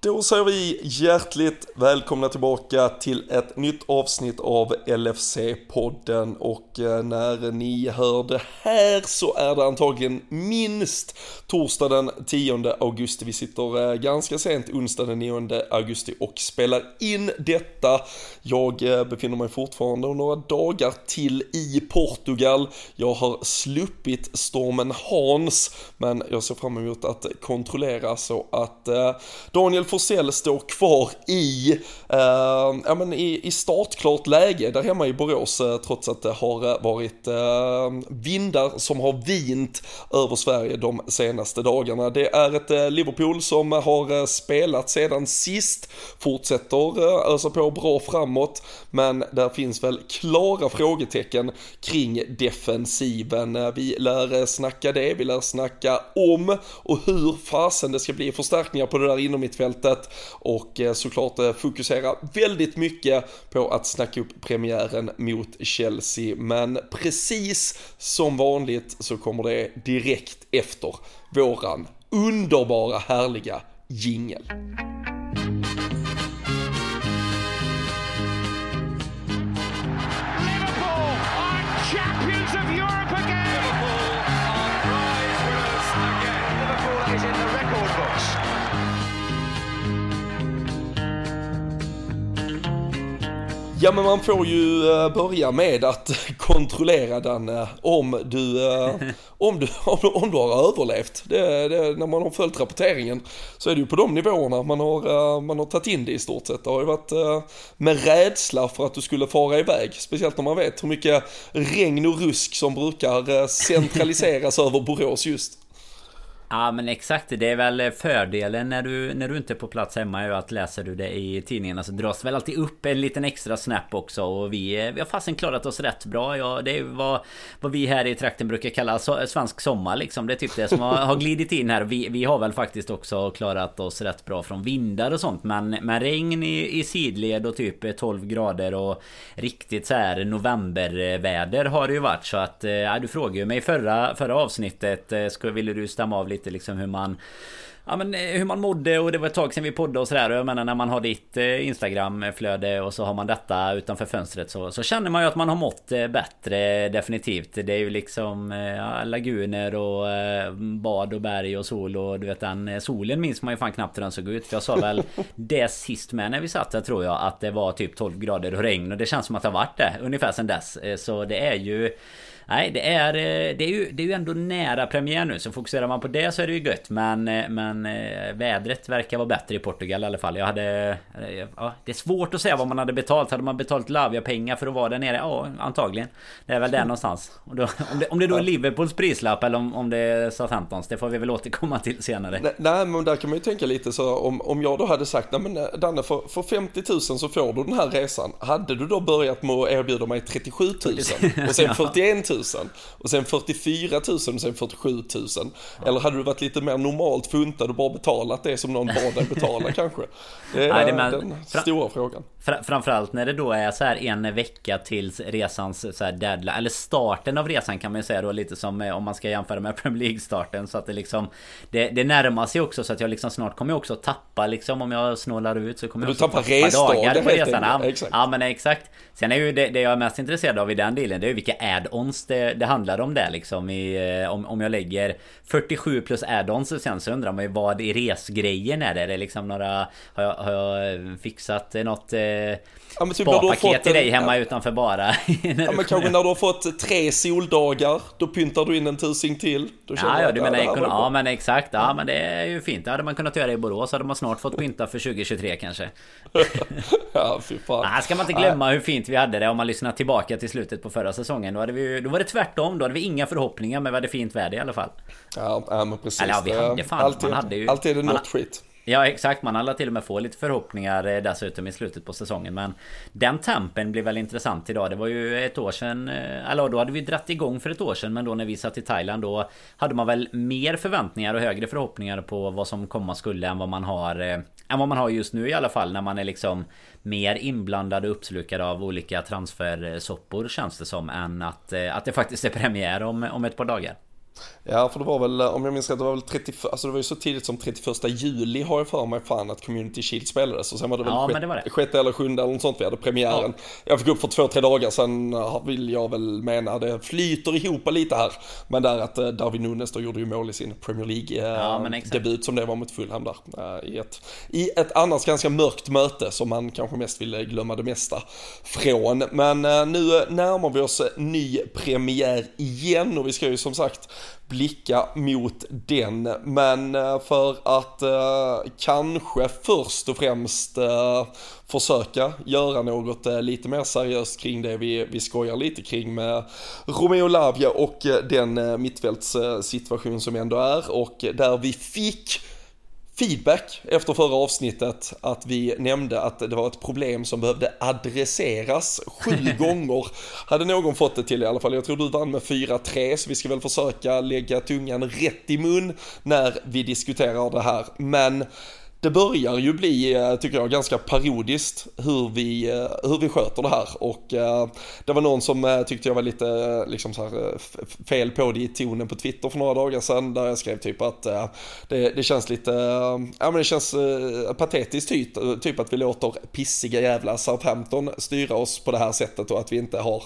Då säger vi hjärtligt välkomna tillbaka till ett nytt avsnitt av LFC-podden och eh, när ni hör det här så är det antagligen minst torsdag den 10 augusti. Vi sitter eh, ganska sent onsdag den 9 augusti och spelar in detta. Jag eh, befinner mig fortfarande några dagar till i Portugal. Jag har sluppit stormen Hans men jag ser fram emot att kontrollera så att Daniel Forsell står kvar i, eh, ja, men i, i startklart läge där hemma i Borås eh, trots att det har eh, varit eh, vindar som har vint över Sverige de senaste dagarna. Det är ett eh, Liverpool som har eh, spelat sedan sist, fortsätter eh, ösa på bra framåt, men där finns väl klara frågetecken kring defensiven. Eh, vi lär eh, snacka det, vi lär snacka om och hur fasen det ska bli förstärkningar på det där innermittfältet och eh, såklart eh, fokusera väldigt mycket på att snacka upp premiären mot Chelsea. Men precis som vanligt så kommer det direkt efter våran underbara härliga jingel. Ja men man får ju eh, börja med att kontrollera den eh, om du, eh, om du, om du har överlevt. Det, det, när man har följt rapporteringen så är det ju på de nivåerna man har, man har tagit in det i stort sett. Det har ju varit med rädsla för att du skulle fara iväg. Speciellt när man vet hur mycket regn och rusk som brukar centraliseras över Borås just. Ja men exakt det är väl fördelen när du, när du inte är på plats hemma är ju att läser du det i tidningarna så dras väl alltid upp en liten extra snap också och vi, vi har fasen klarat oss rätt bra. Ja, det är vad, vad vi här i trakten brukar kalla so svensk sommar liksom. Det är typ det som har, har glidit in här. Vi, vi har väl faktiskt också klarat oss rätt bra från vindar och sånt men, men regn i, i sidled och typ 12 grader och riktigt så här novemberväder har det ju varit så att eh, ja, du frågade ju mig förra, förra avsnittet eh, skulle, ville du stämma av lite lite liksom hur man Ja men eh, hur man mådde och det var ett tag sedan vi poddade och sådär och jag menar när man har ditt eh, Instagram-flöde och så har man detta utanför fönstret så, så känner man ju att man har mått eh, bättre definitivt. Det är ju liksom ja, laguner och bad och berg och sol och du vet den solen minns man ju fan knappt hur den såg ut. För jag sa väl det sist med när vi satt där tror jag att det var typ 12 grader och regn och det känns som att det har varit det ungefär sedan dess. Så det är ju Nej det är, eh, det är ju, det är ju ändå nära premiär nu så fokuserar man på det så är det ju gött men, eh, men eh, vädret verkar vara bättre i Portugal i alla fall. Jag hade... Ja, det är svårt att säga vad man hade betalt. Hade man betalt Lavia-pengar för att vara där nere? Ja, antagligen. Det är väl där någonstans. Då, om, det, om det då är Liverpools prislapp eller om, om det är Southamptons, det får vi väl återkomma till senare. Nej, nej, men där kan man ju tänka lite så om, om jag då hade sagt, nej men Danne för, för 50 000 så får du den här resan. Hade du då börjat med att erbjuda mig 37 000 och sen 41 000 000 och sen 44 000 och sen 47 000. Ja. Eller hade du varit lite mer normalt funtad och bara betalat det som någon bad dig betala kanske? Det är, Nej, det är den stora frågan. Framförallt när det då är så här en vecka tills resans så här deadline Eller starten av resan kan man ju säga då lite som om man ska jämföra med Premier League starten Så att det liksom Det, det närmar sig också så att jag liksom snart kommer jag också tappa liksom Om jag snålar ut så kommer du jag också tappa resdagar på resan ja, ja men exakt Sen är ju det, det jag är mest intresserad av i den delen Det är ju vilka add-ons det, det handlar om där liksom i, eh, om, om jag lägger 47 plus add-ons sen så undrar man ju vad i resgrejen är det? Är det liksom några Har jag, har jag fixat något eh, ja, typ sparpaket till dig hemma ja. utanför bara. ja men kanske när du har fått tre soldagar, då pyntar du in en tusing till. Då ja, ja, du menar ekon- ja men exakt. Ja men det är ju fint. Det hade man kunnat göra i Borås. Hade man snart fått pynta för 2023 kanske. ja, fy fan. Nej, ska man inte glömma hur fint vi hade det om man lyssnar tillbaka till slutet på förra säsongen. Då, hade vi, då var det tvärtom. Då hade vi inga förhoppningar men vi hade fint väder i alla fall. Ja, men precis. Eller ja, vi hade fan. Alltid, man hade ju, alltid är det något skit. Ja exakt, man alla till och med få lite förhoppningar eh, dessutom i slutet på säsongen. Men den tempen blir väl intressant idag. Det var ju ett år sedan eh, Eller då hade vi dratt igång för ett år sedan Men då när vi satt i Thailand då Hade man väl mer förväntningar och högre förhoppningar på vad som komma skulle än vad man har eh, Än vad man har just nu i alla fall när man är liksom Mer inblandad och uppslukad av olika transfersoppor känns det som Än att, att det faktiskt är premiär om, om ett par dagar. Ja, för det var väl, om jag minns rätt, det var väl 30, alltså det var ju så tidigt som 31 juli har jag för mig fan att Community Shield spelades och sen var det väl ja, sjätte, det det. sjätte eller sjunde eller något sånt vi hade premiären. Ja. Jag fick upp för två, tre dagar sen vill jag väl mena, det flyter ihop lite här. Men där att eh, Darwin Nunes då gjorde ju mål i sin Premier League-debut ja, som det var mot Fulham där. Eh, I ett, I ett annars ganska mörkt möte som man kanske mest ville glömma det mesta från. Men eh, nu närmar vi oss ny premiär igen och vi ska ju som sagt blicka mot den. Men eh, för att eh, kanske först och främst eh, försöka göra något eh, lite mer seriöst kring det vi, vi skojar lite kring med Romeo Lavia och eh, den eh, mittfältssituation eh, som ändå är och där vi fick feedback efter förra avsnittet att vi nämnde att det var ett problem som behövde adresseras sju gånger. Hade någon fått det till i alla fall. Jag tror du vann med 4-3 så vi ska väl försöka lägga tungan rätt i mun när vi diskuterar det här. Men det börjar ju bli, eh, tycker jag, ganska parodiskt hur vi, eh, hur vi sköter det här. Och eh, det var någon som tyckte jag var lite liksom så här, fel på det i tonen på Twitter för några dagar sedan. Där jag skrev typ att det, det, känns lite, ja men det känns patetiskt typ, typ att vi låter pissiga jävla Southampton styra oss på det här sättet och att vi inte har,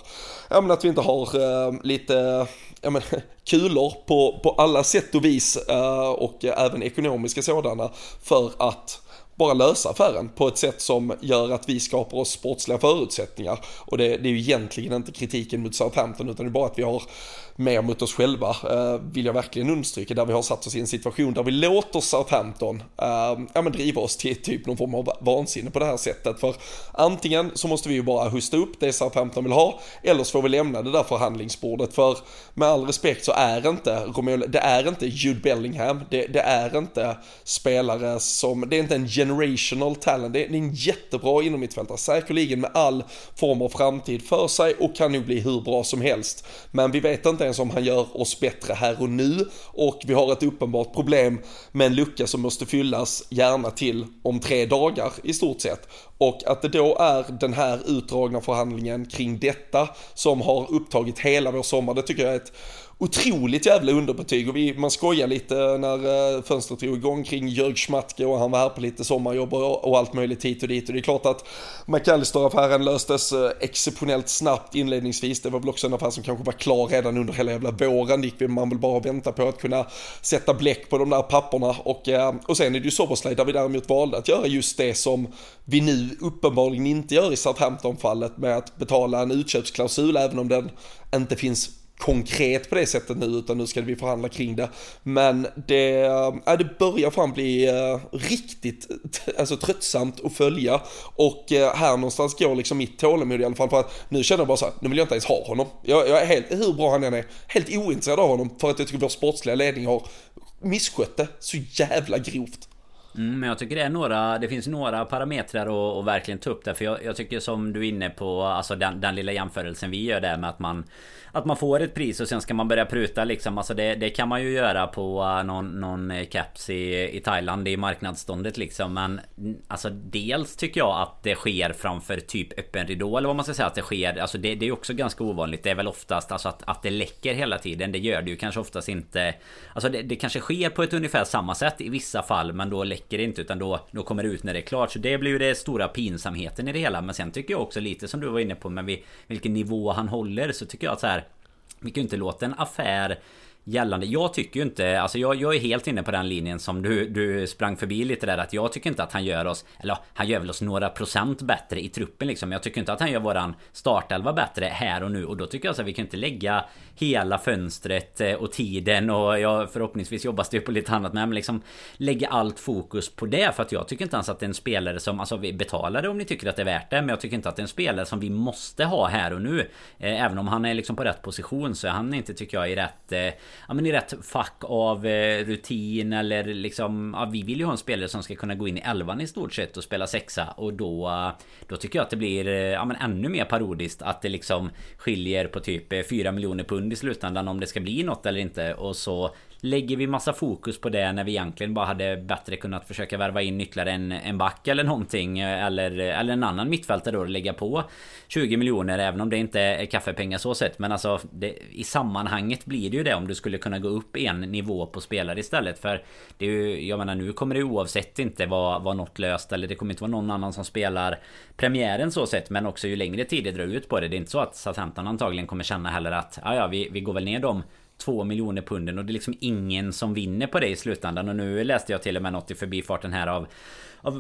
ja men att vi inte har lite ja, men, kulor på, på alla sätt och vis eh, och även ekonomiska sådana för att bara lösa affären på ett sätt som gör att vi skapar oss sportsliga förutsättningar. Och det, det är ju egentligen inte kritiken mot Southampton utan det är bara att vi har mer mot oss själva, eh, vill jag verkligen understryka, där vi har satt oss i en situation där vi låter Southampton eh, ja, men driva oss till typ någon form av vansinne på det här sättet. För antingen så måste vi ju bara hosta upp det Southampton vill ha, eller så får vi lämna det där förhandlingsbordet. För med all respekt så är inte Romeo, det är inte Jude Bellingham, det, det är inte spelare som, det är inte en generational talent, det är, en jättebra innermittfältare säkerligen med all form av framtid för sig och kan nog bli hur bra som helst. Men vi vet inte som han gör oss bättre här och nu och vi har ett uppenbart problem med en lucka som måste fyllas gärna till om tre dagar i stort sett. Och att det då är den här utdragna förhandlingen kring detta som har upptagit hela vår sommar, det tycker jag är ett otroligt jävla underbetyg och vi, man skojar lite när eh, fönstret drog igång kring Jörg Schmatke och han var här på lite sommarjobb och, och allt möjligt hit och dit och det är klart att McAllister-affären löstes eh, exceptionellt snabbt inledningsvis. Det var väl också en affär som kanske var klar redan under hela jävla våren. gick man väl bara vänta på att kunna sätta bläck på de där papperna och, eh, och sen är det ju Soberslide där vi däremot valde att göra just det som vi nu uppenbarligen inte gör i Southampton-fallet med att betala en utköpsklausul även om den inte finns konkret på det sättet nu utan nu ska vi förhandla kring det. Men det, äh, det börjar fan bli äh, riktigt alltså, tröttsamt att följa och äh, här någonstans går liksom mitt tålamod i alla fall för att nu känner jag bara så här, nu vill jag inte ens ha honom. Jag, jag är helt, hur bra han än är, helt ointresserad av honom för att jag tycker vår sportsliga ledning har misskött det så jävla grovt. Mm, men jag tycker det är några Det finns några parametrar att, att verkligen ta upp där För jag, jag, tycker som du är inne på Alltså den, den lilla jämförelsen vi gör där med att man att man får ett pris och sen ska man börja pruta liksom. Alltså det, det kan man ju göra på uh, någon, någon eh, caps i, i Thailand i marknadsståndet liksom. Men alltså dels tycker jag att det sker framför typ öppen ridå eller vad man ska säga att det sker. Alltså det, det är också ganska ovanligt. Det är väl oftast alltså att, att det läcker hela tiden. Det gör det ju kanske oftast inte. Alltså det, det kanske sker på ett ungefär samma sätt i vissa fall. Men då läcker det inte utan då, då kommer det ut när det är klart. Så det blir ju det stora pinsamheten i det hela. Men sen tycker jag också lite som du var inne på med vilken nivå han håller så tycker jag att så här vi kan ju inte låta en affär gällande. Jag tycker ju inte, alltså jag, jag är helt inne på den linjen som du, du sprang förbi lite där att jag tycker inte att han gör oss, eller han gör väl oss några procent bättre i truppen liksom. Jag tycker inte att han gör våran startelva bättre här och nu och då tycker jag så att vi kan inte lägga hela fönstret eh, och tiden och jag förhoppningsvis jobbas det på lite annat men liksom lägga allt fokus på det för att jag tycker inte ens att det är en spelare som, alltså vi betalar det om ni tycker att det är värt det men jag tycker inte att det är en spelare som vi måste ha här och nu. Eh, även om han är liksom på rätt position så är han inte tycker jag i rätt eh, ja, men i rätt fack av eh, rutin eller liksom... Ja, vi vill ju ha en spelare som ska kunna gå in i elvan i stort sett och spela sexa. Och då... Eh, då tycker jag att det blir eh, ja, men ännu mer parodiskt att det liksom skiljer på typ eh, 4 miljoner pund i slutändan om det ska bli något eller inte. Och så Lägger vi massa fokus på det när vi egentligen bara hade bättre kunnat försöka värva in ytterligare en, en back eller någonting eller, eller en annan mittfältare då och lägga på 20 miljoner även om det inte är kaffepengar så sett. Men alltså det, i sammanhanget blir det ju det om du skulle kunna gå upp en nivå på spelare istället. För det är ju, jag menar nu kommer det oavsett inte vara, vara något löst eller det kommer inte vara någon annan som spelar premiären så sett. Men också ju längre tid det drar ut på det. Det är inte så att Southampton antagligen kommer känna heller att ja, ja vi, vi går väl ner dem två miljoner punden och det är liksom ingen som vinner på det i slutändan. Och nu läste jag till och med något i förbifarten här av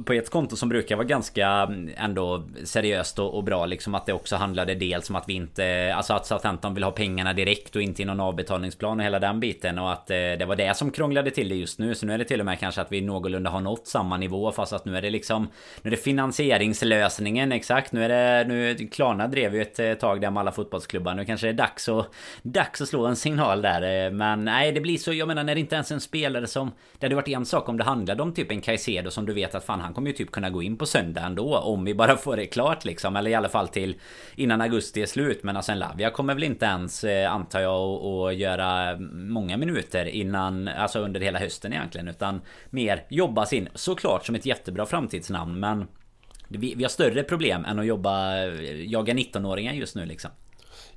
på ett konto som brukar vara ganska mm, ändå seriöst och, och, bra liksom att det också handlade dels om att vi inte Alltså att Southampton vill ha pengarna direkt och inte i någon avbetalningsplan och hela den biten och att eh, det var det som krånglade till det just nu. Så nu är det till och med kanske att vi någorlunda har nått samma nivå fast att nu är det liksom Nu är det finansieringslösningen exakt. Nu är det nu Klarna drev ju ett eh, tag där med alla fotbollsklubbar. Nu kanske det är dags att Dags att slå en signal där eh, men nej det blir så jag menar när det inte ens är en spelare som Det hade varit en sak om det handlade om typ en Caicedo som du vet att fan han kommer ju typ kunna gå in på söndag ändå om vi bara får det klart liksom. Eller i alla fall till innan augusti är slut. Men alltså en Lavia kommer väl inte ens eh, antar jag att göra många minuter innan, alltså under hela hösten egentligen. Utan mer jobba sin... såklart som ett jättebra framtidsnamn. Men vi, vi har större problem än att jobba, eh, jaga 19-åringar just nu liksom.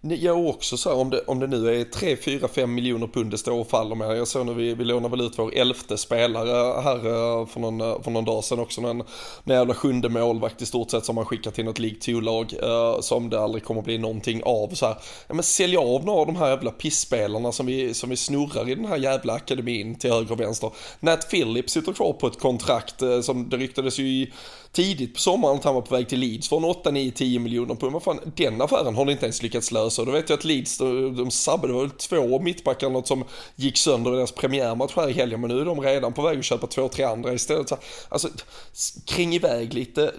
Jag också så här, om det, om det nu är 3, 4, 5 miljoner pund det står och faller med. Jag såg när vi, vi lånade väl ut vår elfte spelare här eh, för någon, eh, för någon dag sedan också. någon en jävla sjunde målvakt i stort sett som man skickar till något League 2-lag uh, eh, som det aldrig kommer bli någonting av. Så här, ja, men sälja av några av de här jävla pissspelarna som vi, som vi snurrar i den här jävla akademin till höger och vänster. Nat Phillips sitter kvar på ett kontrakt uh, som det ryktades ju i tidigt på sommaren att han var på väg till Leeds för en 8, 9, 10 miljoner pund. Vad fan, den affären har ni inte ens lyckats lösa. Och då vet jag att Leeds, de, de sabbade, det var väl två mittbackar något som gick sönder i deras premiärmatch här i helgen. Men nu är de redan på väg att köpa två, tre andra istället. Så, alltså, kring iväg lite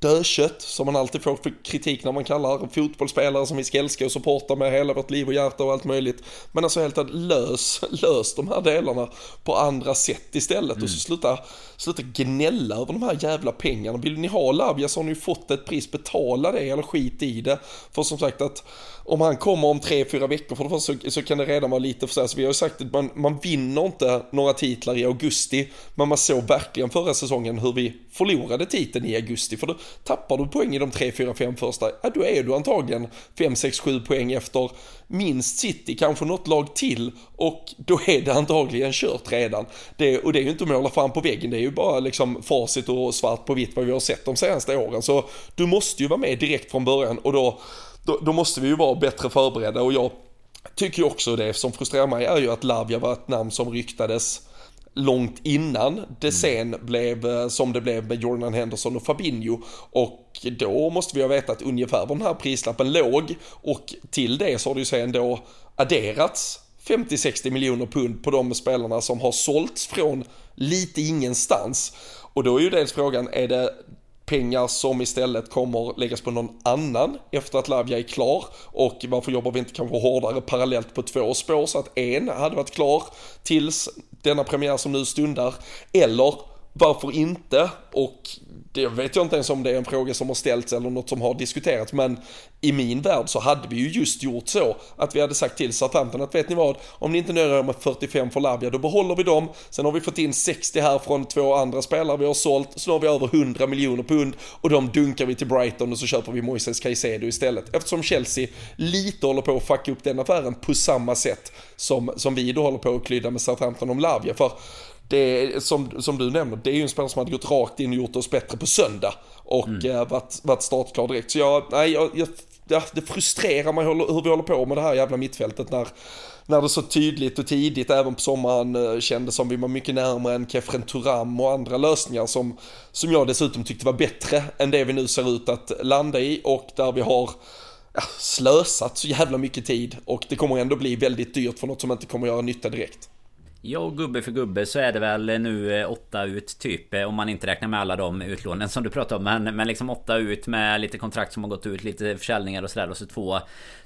dödkött som man alltid får för kritik när man kallar fotbollsspelare som vi ska älska och supporta med hela vårt liv och hjärta och allt möjligt. Men alltså helt enkelt lös, lös de här delarna på andra sätt istället mm. och så mm. sluta, sluta gnälla över de här jävla pengarna. Vill ni ha Lavia så har ni ju fått ett pris, betala det eller skit i det. För som sagt att om han kommer om tre, fyra veckor för det första så, så kan det redan vara lite för så vi har ju sagt att man, man vinner inte några titlar i augusti, men man såg verkligen förra säsongen hur vi förlorade titeln i augusti, för då tappar du poäng i de tre, fyra, fem första, ja då är du antagligen fem, sex, sju poäng efter minst City, kanske något lag till och då är det antagligen kört redan. Det, och det är ju inte att måla fram på väggen, det är ju bara liksom facit och svart på vitt vad vi har sett de senaste åren. Så du måste ju vara med direkt från början och då då, då måste vi ju vara bättre förberedda och jag tycker ju också det som frustrerar mig är ju att Lavia var ett namn som ryktades långt innan det sen blev eh, som det blev med Jordan Henderson och Fabinho. Och då måste vi ha vetat ungefär var den här prislappen låg. Och till det så har det ju sen då adderats 50-60 miljoner pund på de spelarna som har sålts från lite ingenstans. Och då är ju dels frågan, är det pengar som istället kommer läggas på någon annan efter att Lavia är klar? Och varför jobbar vi inte kanske hårdare parallellt på två spår så att en hade varit klar tills denna premiär som nu stundar? Eller varför inte? Och det vet jag inte ens om det är en fråga som har ställts eller något som har diskuterats men i min värld så hade vi ju just gjort så att vi hade sagt till Southampton att vet ni vad, om ni inte nöjer er med 45 för Lavia då behåller vi dem, sen har vi fått in 60 här från två andra spelare vi har sålt, så har vi över 100 miljoner pund och de dunkar vi till Brighton och så köper vi Moises Caicedo istället. Eftersom Chelsea lite håller på att fucka upp den affären på samma sätt som, som vi då håller på att klydda med Southampton om Lavia. För det som, som du nämner, det är ju en spelare som hade gått rakt in och gjort oss bättre på söndag. Och mm. äh, varit, varit startklar direkt. Så jag, nej, jag, jag, ja, det frustrerar mig hur vi håller på med det här jävla mittfältet när, när det så tydligt och tidigt även på sommaren äh, kändes som vi var mycket närmare än Kefren Turam och andra lösningar som, som jag dessutom tyckte var bättre än det vi nu ser ut att landa i och där vi har ja, slösat så jävla mycket tid och det kommer ändå bli väldigt dyrt för något som inte kommer göra nytta direkt. Ja, gubbe för gubbe så är det väl nu eh, åtta ut typ eh, Om man inte räknar med alla de utlånen som du pratade om. Men, men liksom åtta ut med lite kontrakt som har gått ut Lite försäljningar och sådär och så två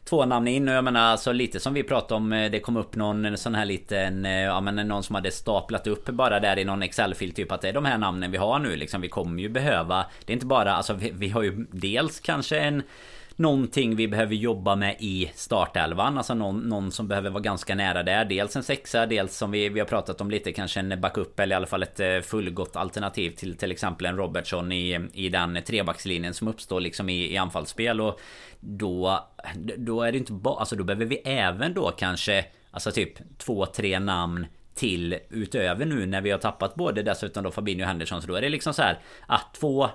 Två namn in. Och jag menar alltså lite som vi pratade om eh, Det kom upp någon sån här liten Ja men någon som hade staplat upp bara där i någon Excel-fil Typ att det är de här namnen vi har nu liksom. Vi kommer ju behöva Det är inte bara alltså vi, vi har ju dels kanske en någonting vi behöver jobba med i startelvan. Alltså någon, någon som behöver vara ganska nära där. Dels en sexa, dels som vi, vi har pratat om lite kanske en backup eller i alla fall ett eh, fullgott alternativ till till exempel en Robertson i, i den trebackslinjen som uppstår liksom i, i anfallsspel. Och då, då är det inte bara, alltså då behöver vi även då kanske Alltså typ två, tre namn till utöver nu när vi har tappat både dessutom då Fabinho och Henderson så då är det liksom så här att två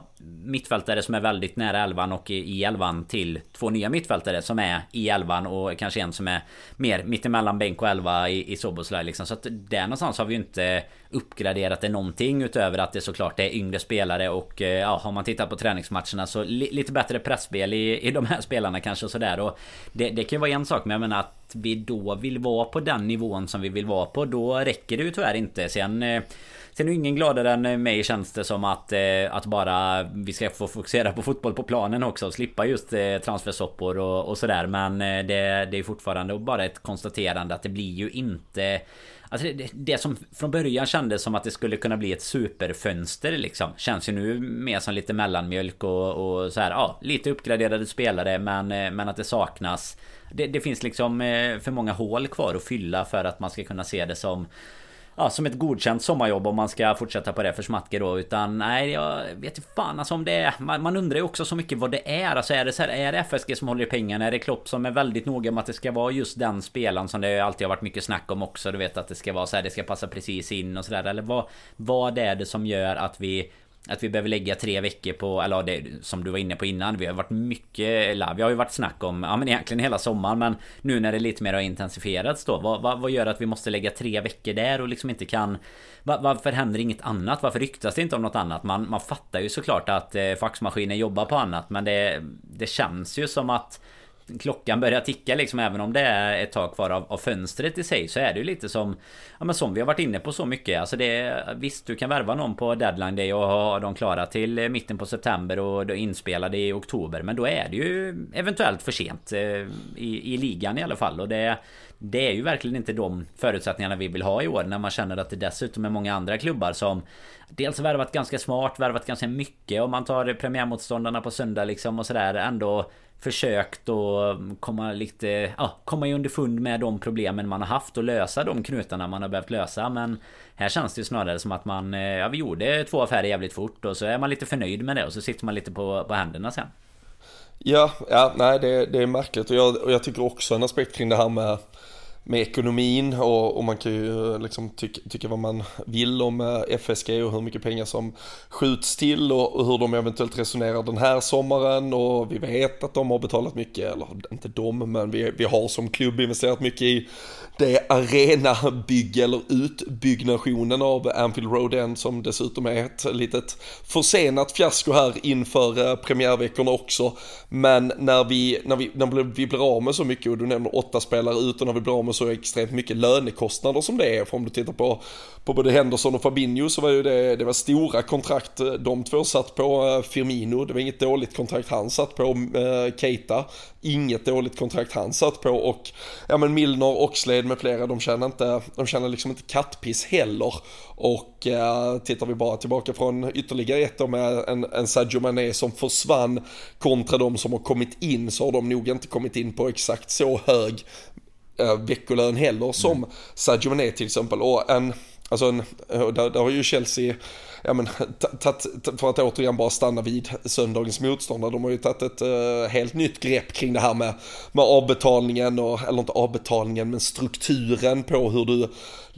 mittfältare som är väldigt nära elvan och i elvan till två nya mittfältare som är i elvan och kanske en som är mer mittemellan bänk och elva i, i Soboslaj liksom. Så att där någonstans har vi ju inte uppgraderat det någonting utöver att det såklart är yngre spelare och eh, ja har man tittat på träningsmatcherna så li, lite bättre pressspel i, i de här spelarna kanske och sådär och det, det kan ju vara en sak men jag menar att vi då vill vara på den nivån som vi vill vara på då räcker det ju tyvärr inte. Sen eh, eh, Sen är ingen gladare än mig känns det som att, eh, att bara vi ska få fokusera på fotboll på planen också och slippa just eh, transfersoppor och, och sådär. Men eh, det, det är fortfarande bara ett konstaterande att det blir ju inte Alltså det, det, som från början kändes som att det skulle kunna bli ett superfönster liksom Känns ju nu mer som lite mellanmjölk och, och så här, ja, lite uppgraderade spelare men, men att det saknas det, det finns liksom för många hål kvar att fylla för att man ska kunna se det som ja, som ett godkänt sommarjobb om man ska fortsätta på det för smatke då. Utan nej, jag vet inte fan alltså om det är... Man, man, undrar ju också så mycket vad det är. Alltså är det så här, är det FSG som håller i pengarna? Är det Klopp som är väldigt noga med att det ska vara just den spelaren som det alltid har varit mycket snack om också? Du vet att det ska vara så här, det ska passa precis in och sådär. Eller vad, vad är det som gör att vi att vi behöver lägga tre veckor på, eller det som du var inne på innan. Vi har varit mycket, eller vi har ju varit snack om, ja men egentligen hela sommaren. Men nu när det lite mer har intensifierats då. Vad, vad, vad gör att vi måste lägga tre veckor där och liksom inte kan... Var, varför händer inget annat? Varför ryktas det inte om något annat? Man, man fattar ju såklart att eh, faxmaskinen jobbar på annat. Men det, det känns ju som att klockan börjar ticka liksom även om det är ett tag kvar av, av fönstret i sig så är det ju lite som Ja men som vi har varit inne på så mycket. Alltså det Visst du kan värva någon på deadline day och ha dem klara till eh, mitten på september och då inspelade i oktober. Men då är det ju eventuellt för sent eh, i, i ligan i alla fall. Och det det är ju verkligen inte de förutsättningarna vi vill ha i år när man känner att det dessutom är många andra klubbar som Dels värvat ganska smart, värvat ganska mycket om man tar premiärmotståndarna på söndag liksom och sådär ändå försökt att komma lite, ja, komma i underfund med de problemen man har haft och lösa de knutarna man har behövt lösa. Men här känns det ju snarare som att man, eh, ja vi gjorde två affärer jävligt fort och så är man lite förnöjd med det och så sitter man lite på, på händerna sen. Ja, ja, nej det, det är märkligt. Och jag, och jag tycker också en aspekt kring det här med med ekonomin och, och, man kan ju eh, liksom tycka, tycka vad man vill om eh, FSG och hur mycket pengar som skjuts till och, och, hur de eventuellt resonerar den här sommaren och vi vet att de har betalat mycket, eller inte de, men vi, vi har som klubb investerat mycket i det arenabygge eller utbyggnationen av Anfield Road End som dessutom är ett litet försenat fiasko här inför eh, premiärveckorna också. Men när vi, när vi, när vi blir av med så mycket och du nämner åtta spelare ut och när vi blir av med så extremt mycket lönekostnader som det är. För om du tittar på, på både Henderson och Fabinho så var ju det, det var stora kontrakt eh, de två satt på. Eh, Firmino, det var inget dåligt kontrakt han satt på. Eh, Keita, inget dåligt kontrakt han satt på. Och ja men Milner, Oxlade med flera, de känner inte, de känner liksom inte kattpiss heller. Och eh, tittar vi bara tillbaka från ytterligare ett år med en, en Sadio Mané som försvann kontra de som har kommit in så har de nog inte kommit in på exakt så hög eh, veckolön heller som mm. Sadio Mané till exempel. Och en, alltså en, eh, där, där har ju Chelsea ja men, tatt, för att återigen bara stanna vid söndagens motståndare, de har ju tagit ett eh, helt nytt grepp kring det här med, med avbetalningen, och, eller inte avbetalningen, men strukturen på hur du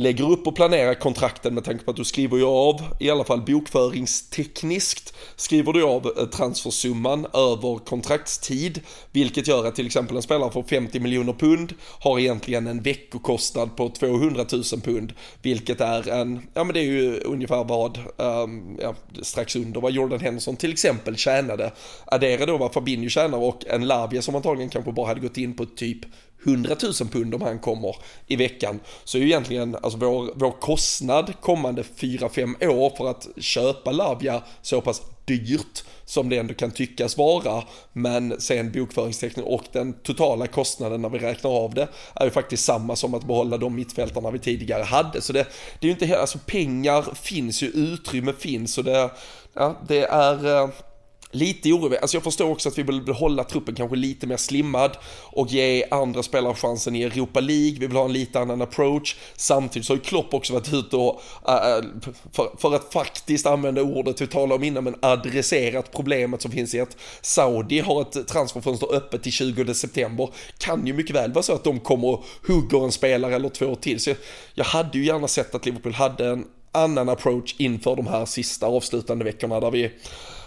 lägger upp och planerar kontrakten med tanke på att du skriver ju av, i alla fall bokföringstekniskt, skriver du av eh, transfersumman över kontraktstid, vilket gör att till exempel en spelare får 50 miljoner pund har egentligen en veckokostnad på 200 000 pund, vilket är en, ja men det är ju ungefär vad, um, ja, strax under vad Jordan Henderson till exempel tjänade. Addera då vad Fabinho tjänar och en Lavia som antagligen kanske bara hade gått in på typ 100 000 pund om han kommer i veckan. Så är ju egentligen alltså vår, vår kostnad kommande 4-5 år för att köpa Lavia så pass dyrt som det ändå kan tyckas vara. Men sen bokföringsteknik och den totala kostnaden när vi räknar av det är ju faktiskt samma som att behålla de mittfältarna vi tidigare hade. Så det, det är ju inte, alltså pengar finns ju, utrymme finns och det, ja, det är eh, lite orolig. Alltså jag förstår också att vi vill behålla truppen kanske lite mer slimmad och ge andra spelare chansen i Europa League. Vi vill ha en lite annan approach. Samtidigt så har ju Klopp också varit ute och, äh, äh, för, för, att faktiskt använda ordet vi talade om innan, men adresserat problemet som finns i att Saudi har ett transferfönster öppet till 20 september. Kan ju mycket väl vara så att de kommer och hugger en spelare eller två till. Så jag, jag hade ju gärna sett att Liverpool hade en annan approach inför de här sista avslutande veckorna där vi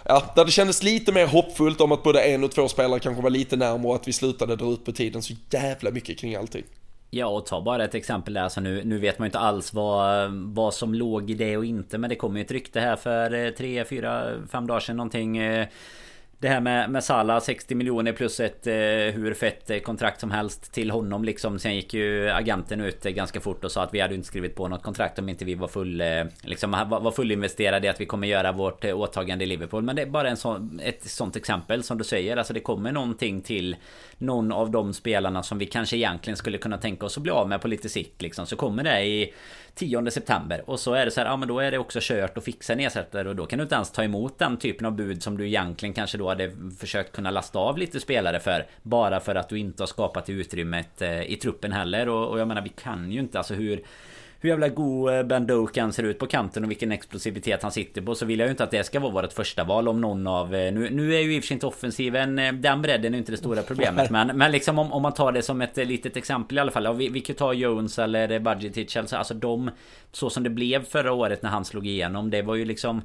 ja, där det kändes lite mer hoppfullt om att både en och två spelare kanske var lite närmare och att vi slutade dra ut på tiden så jävla mycket kring allting. Ja och ta bara ett exempel där så nu, nu vet man ju inte alls vad, vad som låg i det och inte Men det kom ju ett rykte här för 3, 4, 5 dagar sedan någonting eh, det här med, med Salah 60 miljoner plus ett eh, hur fett eh, kontrakt som helst till honom liksom. Sen gick ju agenten ut eh, ganska fort och sa att vi hade inte skrivit på något kontrakt om inte vi var full eh, liksom var, var fullinvesterade i att vi kommer göra vårt eh, åtagande i Liverpool. Men det är bara en sån, ett sånt exempel som du säger. Alltså det kommer någonting till någon av de spelarna som vi kanske egentligen skulle kunna tänka oss att bli av med på lite sikt liksom. Så kommer det i 10 september och så är det så här, ja men då är det också kört och fixa en ersättare och då kan du inte ens ta emot den typen av bud som du egentligen kanske då hade försökt kunna lasta av lite spelare för bara för att du inte har skapat utrymmet eh, i truppen heller och, och jag menar vi kan ju inte alltså hur hur jävla god eh, Ben Dokan ser ut på kanten och vilken explosivitet han sitter på så vill jag ju inte att det ska vara vårt första val om någon av... Eh, nu, nu är ju i och för sig inte offensiven... Den bredden är ju inte det stora problemet men, men liksom om, om man tar det som ett litet exempel i alla fall. Ja, vi, vi kan ta Jones eller Budgetich alltså, alltså de... Så som det blev förra året när han slog igenom det var ju liksom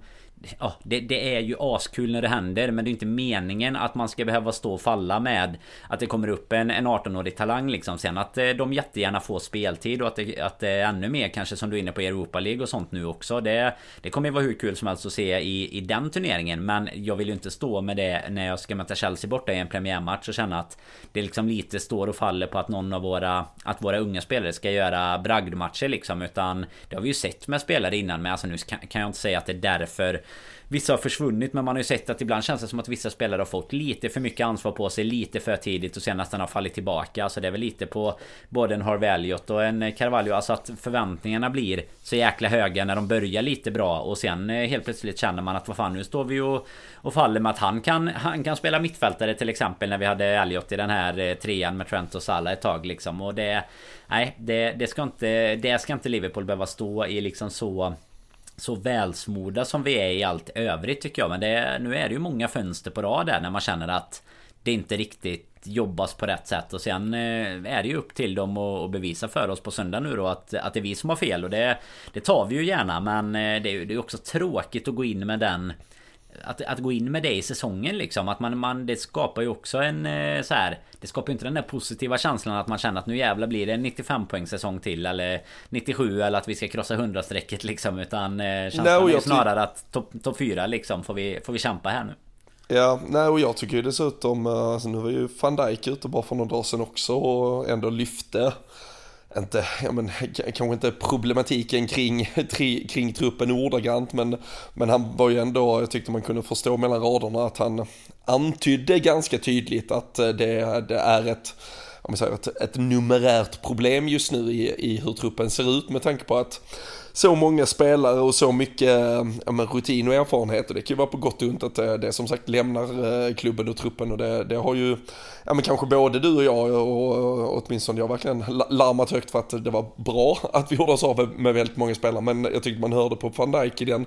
Ja, det, det, är ju askul när det händer men det är inte meningen att man ska behöva stå och falla med Att det kommer upp en, en 18-årig talang liksom. Sen att eh, de jättegärna får speltid och att det, att det är ännu mer kanske som du är inne på Europa League och sånt nu också. Det, det kommer ju vara hur kul som helst att se i, i den turneringen Men jag vill ju inte stå med det när jag ska möta Chelsea borta i en premiärmatch och känna att Det liksom lite står och faller på att någon av våra Att våra unga spelare ska göra bragdmatcher liksom Utan Det har vi ju sett med spelare innan men alltså nu kan, kan jag inte säga att det är därför Vissa har försvunnit men man har ju sett att ibland känns det som att vissa spelare har fått lite för mycket ansvar på sig lite för tidigt och sen nästan har fallit tillbaka. Alltså det är väl lite på både en Harvey Elliot och en Carvalho. Alltså att förväntningarna blir så jäkla höga när de börjar lite bra och sen eh, helt plötsligt känner man att vad fan nu står vi och, och faller med att han kan, han kan spela mittfältare till exempel när vi hade Elliot i den här eh, trean med Trent och Salah ett tag liksom och det Nej det, det ska inte Det ska inte Liverpool behöva stå i liksom så så välsmorda som vi är i allt övrigt tycker jag. Men det, nu är det ju många fönster på rad där när man känner att det inte riktigt jobbas på rätt sätt. Och sen eh, är det ju upp till dem att bevisa för oss på söndag nu då att, att det är vi som har fel. Och det, det tar vi ju gärna. Men eh, det är ju också tråkigt att gå in med den att, att gå in med det i säsongen liksom. Att man, man, det skapar ju också en eh, så här. Det skapar ju inte den där positiva känslan att man känner att nu jävla blir det en 95 poäng säsong till. Eller 97 eller att vi ska krossa 100 strecket liksom. Utan eh, känslan är ju snarare att topp top 4 liksom får vi, får vi kämpa här nu. Ja, nej och jag tycker ju dessutom, eh, alltså nu var ju van Dijk ute bara för några dagar sedan också och ändå lyfte inte, ja men kanske inte problematiken kring, tri, kring truppen ordagrant men, men han var ju ändå, jag tyckte man kunde förstå mellan raderna att han antydde ganska tydligt att eh, det, det är ett om säger, ett, ett numerärt problem just nu i, i hur truppen ser ut med tanke på att så många spelare och så mycket eh, ja, men rutin och erfarenhet. Och det kan ju vara på gott och ont att det, det som sagt lämnar eh, klubben och truppen. Och det, det har ju ja men kanske både du och jag och, och åtminstone jag verkligen larmat högt för att det var bra att vi gjorde oss av med väldigt många spelare. Men jag tyckte man hörde på van Dijk i den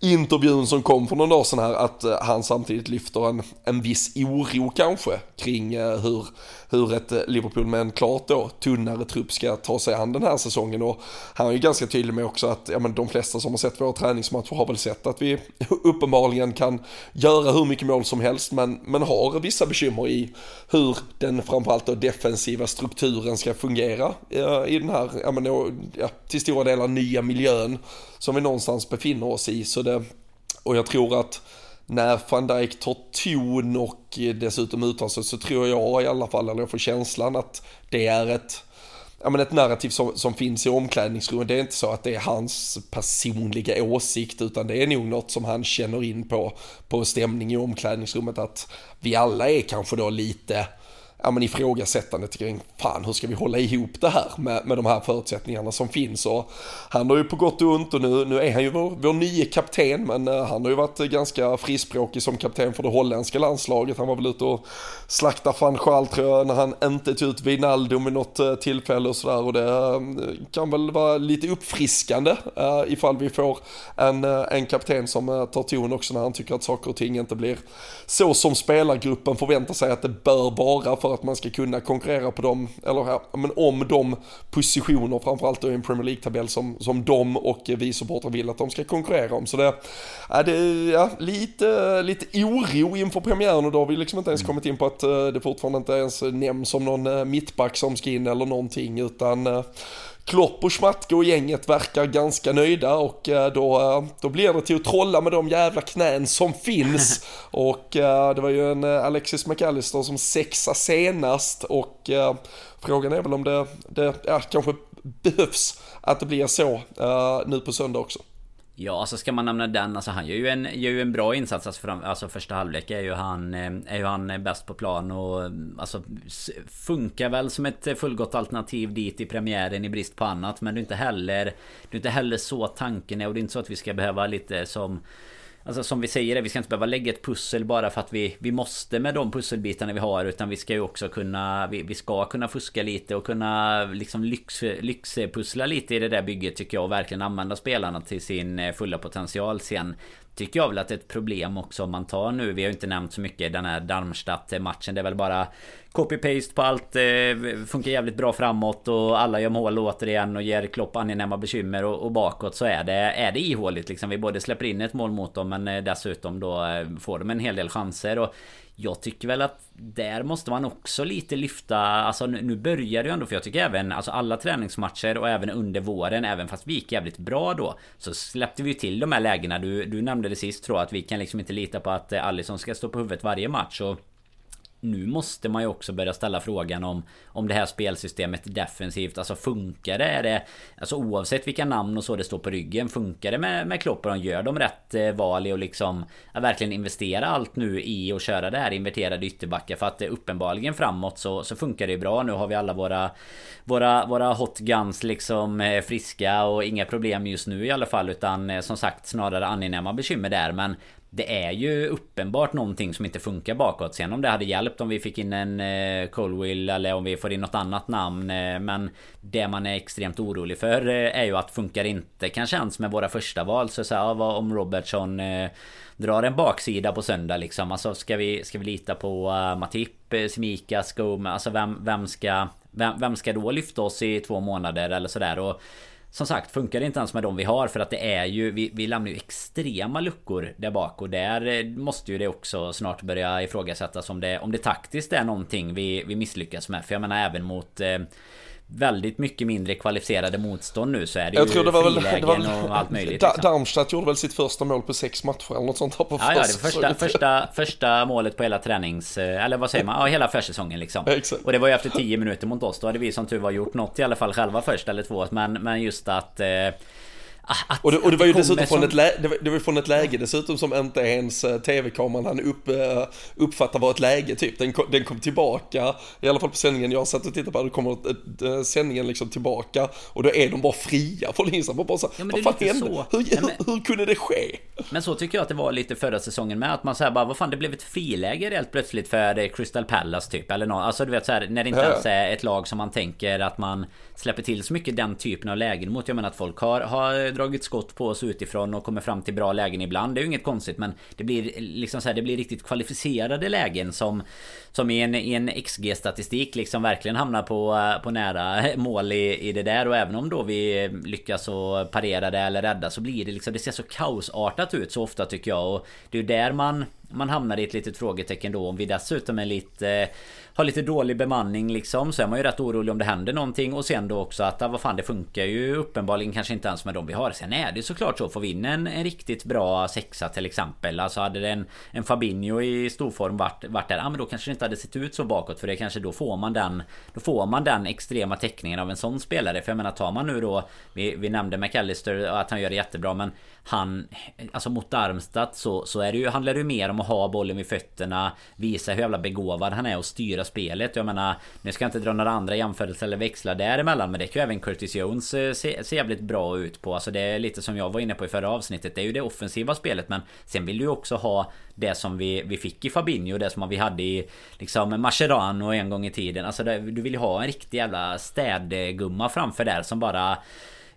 intervjun som kom för någon dag sedan här att eh, han samtidigt lyfter en, en viss oro kanske kring eh, hur, hur ett eh, Liverpool med en klart då tunnare trupp ska ta sig an den här säsongen. Och han är ju ganska tydlig med också att ja, men de flesta som har sett våra träningsmatcher har väl sett att vi uppenbarligen kan göra hur mycket mål som helst men, men har vissa bekymmer i hur den framförallt då defensiva strukturen ska fungera i den här, ja, men, ja, till stora delar nya miljön som vi någonstans befinner oss i. Så det, och jag tror att när van Dijk tar ton och dessutom uttalar sig så tror jag i alla fall, eller jag får känslan att det är ett ja, men ett narrativ som, som finns i omklädningsrummet. Det är inte så att det är hans personliga åsikt utan det är nog något som han känner in på, på stämning i omklädningsrummet att vi alla är kanske då lite ja, men ifrågasättandet kring, fan hur ska vi hålla ihop det här med, med de här förutsättningarna som finns. Och han har ju på gott och ont och nu, nu är han ju vår, vår nye kapten, men eh, han har ju varit eh, ganska frispråkig som kapten för det holländska landslaget. Han var väl ute och slaktade van Schaal tror jag, när han inte tog ut Wijnaldum i något eh, tillfälle och sådär. Och det kan väl vara lite uppfriskande ifall vi får en, en kapten som tar ton också när han tycker att saker och ting inte blir så som spelargruppen förväntar sig att det bör vara för att man ska kunna konkurrera på dem, eller ja, men om de positioner, framförallt då i en Premier League-tabell som, som de och vi supportrar vill att de ska konkurrera om. Så det är det, ja, lite, lite oro inför premiären och då har vi liksom inte ens kommit in på att eh, det fortfarande inte ens nämns som någon eh, mittback som ska in eller någonting utan eh, Klopp och Schmatke och gänget verkar ganska nöjda och eh, då, eh, då blir det till att trolla med de jävla knän som finns. och eh, det var ju en Alexis McAllister som sexa senast och frågan är väl om det, det ja, kanske behövs att det blir så nu på söndag också. Ja, alltså ska man nämna den, alltså han gör ju en, gör ju en bra insats. Alltså, fram, alltså första halvlek är ju han, eh, är ju han eh, bäst på plan och alltså funkar väl som ett fullgott alternativ dit i premiären i brist på annat. Men det är inte heller, det är inte heller så tanken är och det är inte så att vi ska behöva lite som Alltså som vi säger, vi ska inte behöva lägga ett pussel bara för att vi, vi måste med de pusselbitarna vi har Utan vi ska ju också kunna Vi, vi ska kunna fuska lite och kunna liksom lyx, lyxpussla lite i det där bygget tycker jag Och verkligen använda spelarna till sin eh, fulla potential sen. Tycker jag väl att det är ett problem också om man tar nu. Vi har ju inte nämnt så mycket den här Darmstadt-matchen. Det är väl bara Copy-paste på allt eh, Funkar jävligt bra framåt och alla gör mål återigen och ger Klopp angenäma bekymmer och, och bakåt så är det Är det ihåligt liksom. Vi både släpper in ett mål mot dem men eh, dessutom då eh, Får de en hel del chanser och jag tycker väl att där måste man också lite lyfta Alltså nu börjar det ju ändå för jag tycker även Alltså alla träningsmatcher och även under våren Även fast vi gick jävligt bra då Så släppte vi till de här lägena. Du, du nämnde det sist tror jag att vi kan liksom inte lita på att Alisson ska stå på huvudet varje match. Och nu måste man ju också börja ställa frågan om Om det här spelsystemet defensivt Alltså funkar det? Är det alltså oavsett vilka namn och så det står på ryggen Funkar det med, med Klopp? Och de gör de rätt eh, val i att liksom Att verkligen investera allt nu i att köra det här inverterade ytterbackar? För att eh, uppenbarligen framåt så, så funkar det bra. Nu har vi alla våra Våra, våra hot guns liksom eh, friska och inga problem just nu i alla fall Utan eh, som sagt snarare angenäma bekymmer där. Men det är ju uppenbart någonting som inte funkar bakåt. Sen om det hade hjälpt om vi fick in en eh, Colwill eller om vi får in något annat namn. Eh, men det man är extremt orolig för eh, är ju att funkar inte kanske ens med våra första val. Så, så här, vad om Robertson eh, drar en baksida på söndag liksom. Alltså ska vi, ska vi lita på uh, Matip, eh, Simika, Alltså vem, vem ska... Vem, vem ska då lyfta oss i två månader eller sådär? Och som sagt, funkar det inte ens med de vi har för att det är ju Vi, vi lämnar ju extrema luckor där bak och där eh, måste ju det också snart börja ifrågasättas om det Om det taktiskt är någonting vi, vi misslyckas med. För jag menar även mot eh, väldigt mycket mindre kvalificerade motstånd nu så är det jag ju tror det var frilägen väl, det var, och allt möjligt. Liksom. Darmstadt gjorde väl sitt första mål på sex matcher eller något sånt här på ja, ja, det första, första, första målet på hela tränings... Eller vad säger man? Ja, hela försäsongen liksom. Exakt. Och det var ju efter tio minuter mot oss. Då hade vi som tur var gjort något i alla fall själva först eller två. Men, men just att... Eh, att, och, det, och det var ju dessutom från, som... ett läge, det var, det var från ett läge dessutom som inte ens eh, tv-kameran han upp, uh, uppfattar var ett läge typ. Den kom, den kom tillbaka, i alla fall på sändningen jag satt och tittade på, då kommer uh, sändningen liksom tillbaka och då är de bara fria från Instagram. Bara så, ja, vad fan hände? Så. Hur, ja, men... hur, hur, kunde det ske? Men så tycker jag att det var lite förra säsongen med. Att man säger bara, vad fan det blev ett friläge helt plötsligt för Crystal Palace typ. Eller något. Alltså du vet så här, när det inte ja. ens är ett lag som man tänker att man släpper till så mycket den typen av lägen mot. Jag menar att folk har, har dragit skott på oss utifrån och kommer fram till bra lägen ibland. Det är ju inget konstigt men det blir liksom så här, det blir riktigt kvalificerade lägen som som i en, i en XG-statistik liksom verkligen hamnar på, eh, på nära mål i, i det där. Och även om då vi lyckas och parera det eller rädda så blir det liksom det ser så kaosartat ut så ofta tycker jag. Och det är ju där man man hamnar i ett litet frågetecken då. Om vi dessutom är lite har lite dålig bemanning liksom så är man ju rätt orolig om det händer någonting och sen då också att vad fan det funkar ju uppenbarligen kanske inte ens med de vi har. Sen är det såklart så får vi in en, en riktigt bra sexa till exempel. Alltså hade det en, en Fabinho i storform varit, varit där, ja men då kanske det inte hade sett ut så bakåt för det kanske då får man den Då får man den extrema täckningen av en sån spelare. För jag menar tar man nu då Vi, vi nämnde McAllister att han gör det jättebra men han Alltså mot Darmstadt så, så är det ju, handlar det ju mer om att ha bollen vid fötterna Visa hur jävla begåvad han är och styra spelet. Jag menar Nu ska jag inte dra några andra jämförelser eller växla däremellan Men det kan ju även Curtis Jones eh, se, se jävligt bra ut på. Alltså det är lite som jag var inne på i förra avsnittet Det är ju det offensiva spelet men Sen vill du ju också ha Det som vi, vi fick i Fabinho Det som vi hade i Liksom Mascherano en gång i tiden. Alltså det, du vill ju ha en riktig jävla städgumma framför där som bara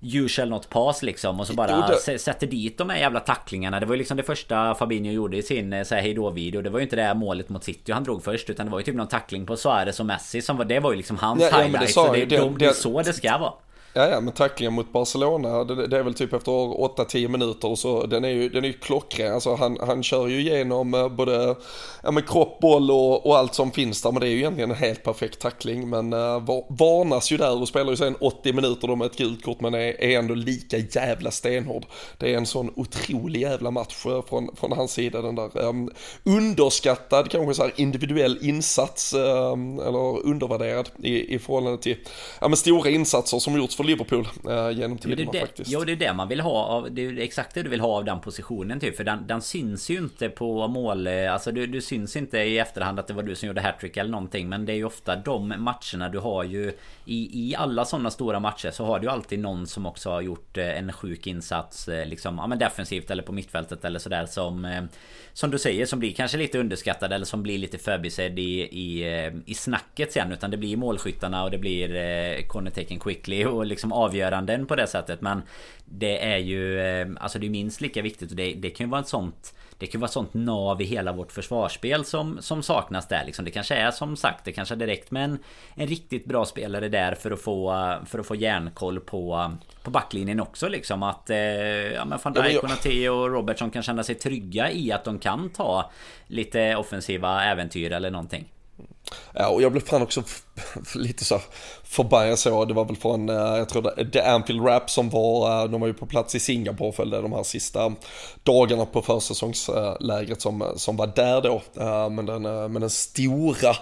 You shall not pass liksom. Och så bara det... sätter dit de här jävla tacklingarna. Det var ju liksom det första Fabinho gjorde i sin eh, så här hejdå video Det var ju inte det här målet mot City han drog först Utan det var ju typ någon tackling på Suarez och Messi som var, Det var ju liksom hans ja, highlight. ja, det, så det, det, det, är så det ska vara Ja, ja, men tacklingen mot Barcelona, det, det, är väl typ efter 8-10 minuter så, den är ju, den är ju klockren. Alltså han, han kör ju igenom eh, både ja, men kropp, boll och, och allt som finns där, men det är ju egentligen en helt perfekt tackling. Men uh, varnas ju där och spelar ju sen 80 minuter då med ett gult kort, men är, är ändå lika jävla stenhård. Det är en sån otrolig jävla match eh, från, från hans sida, den där um, underskattad, kanske så här individuell insats, um, eller undervärderad i, i förhållande till, ja men stora insatser som gjorts för för Liverpool eh, genom tiderna det, faktiskt. Jo, det är det man vill ha av, det är exakt det du vill ha av den positionen typ. För den, den syns ju inte på mål, eh, alltså du, du syns inte i efterhand att det var du som gjorde hattrick eller någonting. Men det är ju ofta de matcherna du har ju i, i alla sådana stora matcher så har du alltid någon som också har gjort eh, en sjuk insats eh, liksom, ja men defensivt eller på mittfältet eller sådär som Som du säger som blir kanske lite underskattad eller som blir lite förbisedd i, i, i snacket sen utan det blir målskyttarna och det blir eh, taken quickly och liksom avgöranden på det sättet men Det är ju eh, Alltså det är minst lika viktigt och det, det kan ju vara ett sånt det kan vara ett sånt nav i hela vårt försvarsspel som, som saknas där liksom. Det kanske är som sagt Det kanske är direkt med en, en riktigt bra spelare där för att få För att få järnkoll på På backlinjen också liksom att eh, Ja men van Dijk, Konate och Robertson kan känna sig trygga i att de kan ta Lite offensiva äventyr eller någonting Ja, och jag blev fan också lite så förbannad så, det var väl från, eh, jag tror det, The Anfield Rap som var, eh, de var ju på plats i Singapore följde de här sista dagarna på försäsongslägret som, som var där då. Med men den, men den stora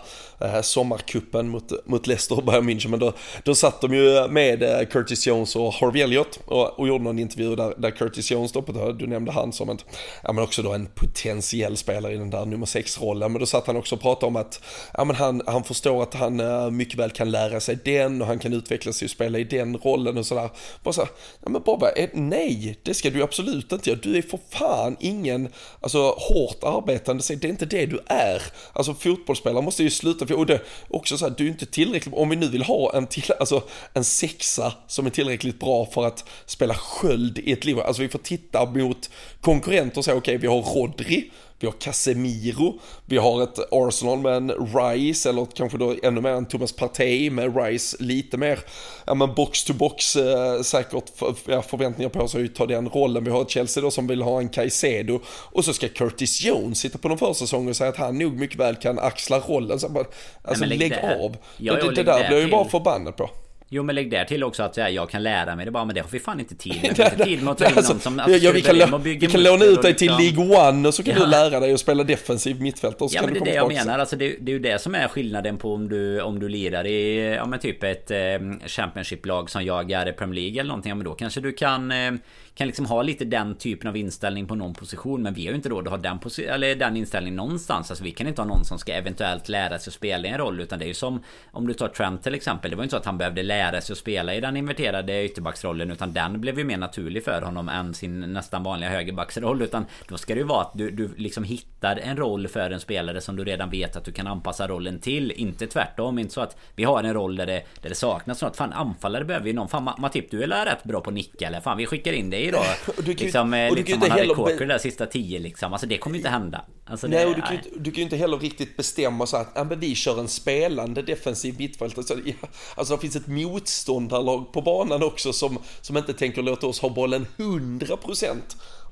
sommarkuppen mot, mot Leicester och Bayern München, men då, då satt de ju med Curtis Jones och Harvey Elliott och, och gjorde någon intervju där, där Curtis Jones då, du nämnde han som en, ja men också då en potentiell spelare i den där nummer 6-rollen, men då satt han också och pratade om att, ja men han, han förstår att han eh, mycket väl kan lära sig den och han kan utveckla sig och spela i den rollen och sådär. Bara så ja men Bobba, nej, det ska du absolut inte göra. Du är för fan ingen, alltså hårt arbetande, det är inte det du är. Alltså fotbollsspelare måste ju sluta, och det också så här, du är inte tillräckligt, om vi nu vill ha en, till, alltså, en sexa som är tillräckligt bra för att spela sköld i ett liv, alltså vi får titta mot konkurrenter och säga okej, okay, vi har Rodri, vi har Casemiro, vi har ett Arsenal med en Rice, eller kanske då ännu mer en Thomas Partey med Rice lite mer, ja men box to box eh, säkert för, ja, förväntningar på sig att ta den rollen. Vi har ett Chelsea då som vill ha en Caicedo och så ska Curtis Jones sitta på någon försäsong och säga att han nog mycket väl kan axla rollen. Så bara, alltså Nej, lägg, lägg av. Ja, det, det, det där blir jag ju bara förbannad på. Jo men lägg där till också att jag kan lära mig det bara men det har vi fan inte tid med. Vi har inte tid med att ta in alltså, någon som ja, vi kan, vi kan låna ut dig till liksom. League One och så kan ja. du lära dig att spela defensiv mittfältare. Ja men det är det jag menar. Alltså, det, det, är ju det som är skillnaden på om du, om du lirar i ja, men typ ett eh, Championship-lag som jag är i Premier League eller någonting. Ja, men då kanske du kan eh, kan liksom ha lite den typen av inställning på någon position Men vi har ju inte råd att ha den, eller den inställningen någonstans. Alltså vi kan inte ha någon som ska eventuellt lära sig att spela en roll Utan det är ju som Om du tar Trent till exempel Det var ju inte så att han behövde lära sig att spela i den inverterade ytterbacksrollen Utan den blev ju mer naturlig för honom än sin nästan vanliga högerbacksroll Utan då ska det ju vara att du, du liksom hittar en roll för en spelare som du redan vet att du kan anpassa rollen till Inte tvärtom, inte så att vi har en roll där det, där det saknas något. Fan anfallare behöver ju någon. Fan Matip du är rätt bra på att nicka eller? Fan vi skickar in dig då. Och du kan, liksom, och du liksom man hade Corker där sista tio liksom. Alltså det kommer inte hända. Alltså, Nej och du kan, ju, du kan ju inte heller riktigt bestämma så att ja, men vi kör en spelande defensiv mittfältare så, ja, Alltså det finns ett motståndarlag på banan också som, som inte tänker låta oss ha bollen 100%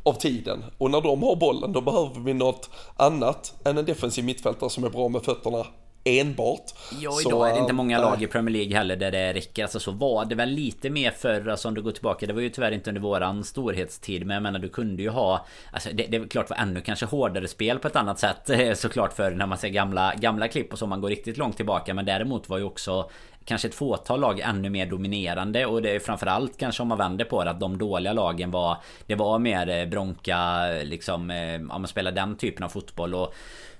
av tiden. Och när de har bollen då behöver vi något annat än en defensiv mittfältare som är bra med fötterna enbart. Ja, idag är det inte många äh, lag i Premier League heller där det räcker. Alltså så var det väl lite mer förr, alltså om du går tillbaka. Det var ju tyvärr inte under våran storhetstid. Men jag menar, du kunde ju ha... Alltså det, det är klart var ännu kanske hårdare spel på ett annat sätt såklart för när man ser gamla, gamla klipp och så. Man går riktigt långt tillbaka. Men däremot var ju också kanske ett fåtal lag ännu mer dominerande och det är framförallt kanske om man vänder på det att de dåliga lagen var Det var mer bronka liksom Ja man spelar den typen av fotboll och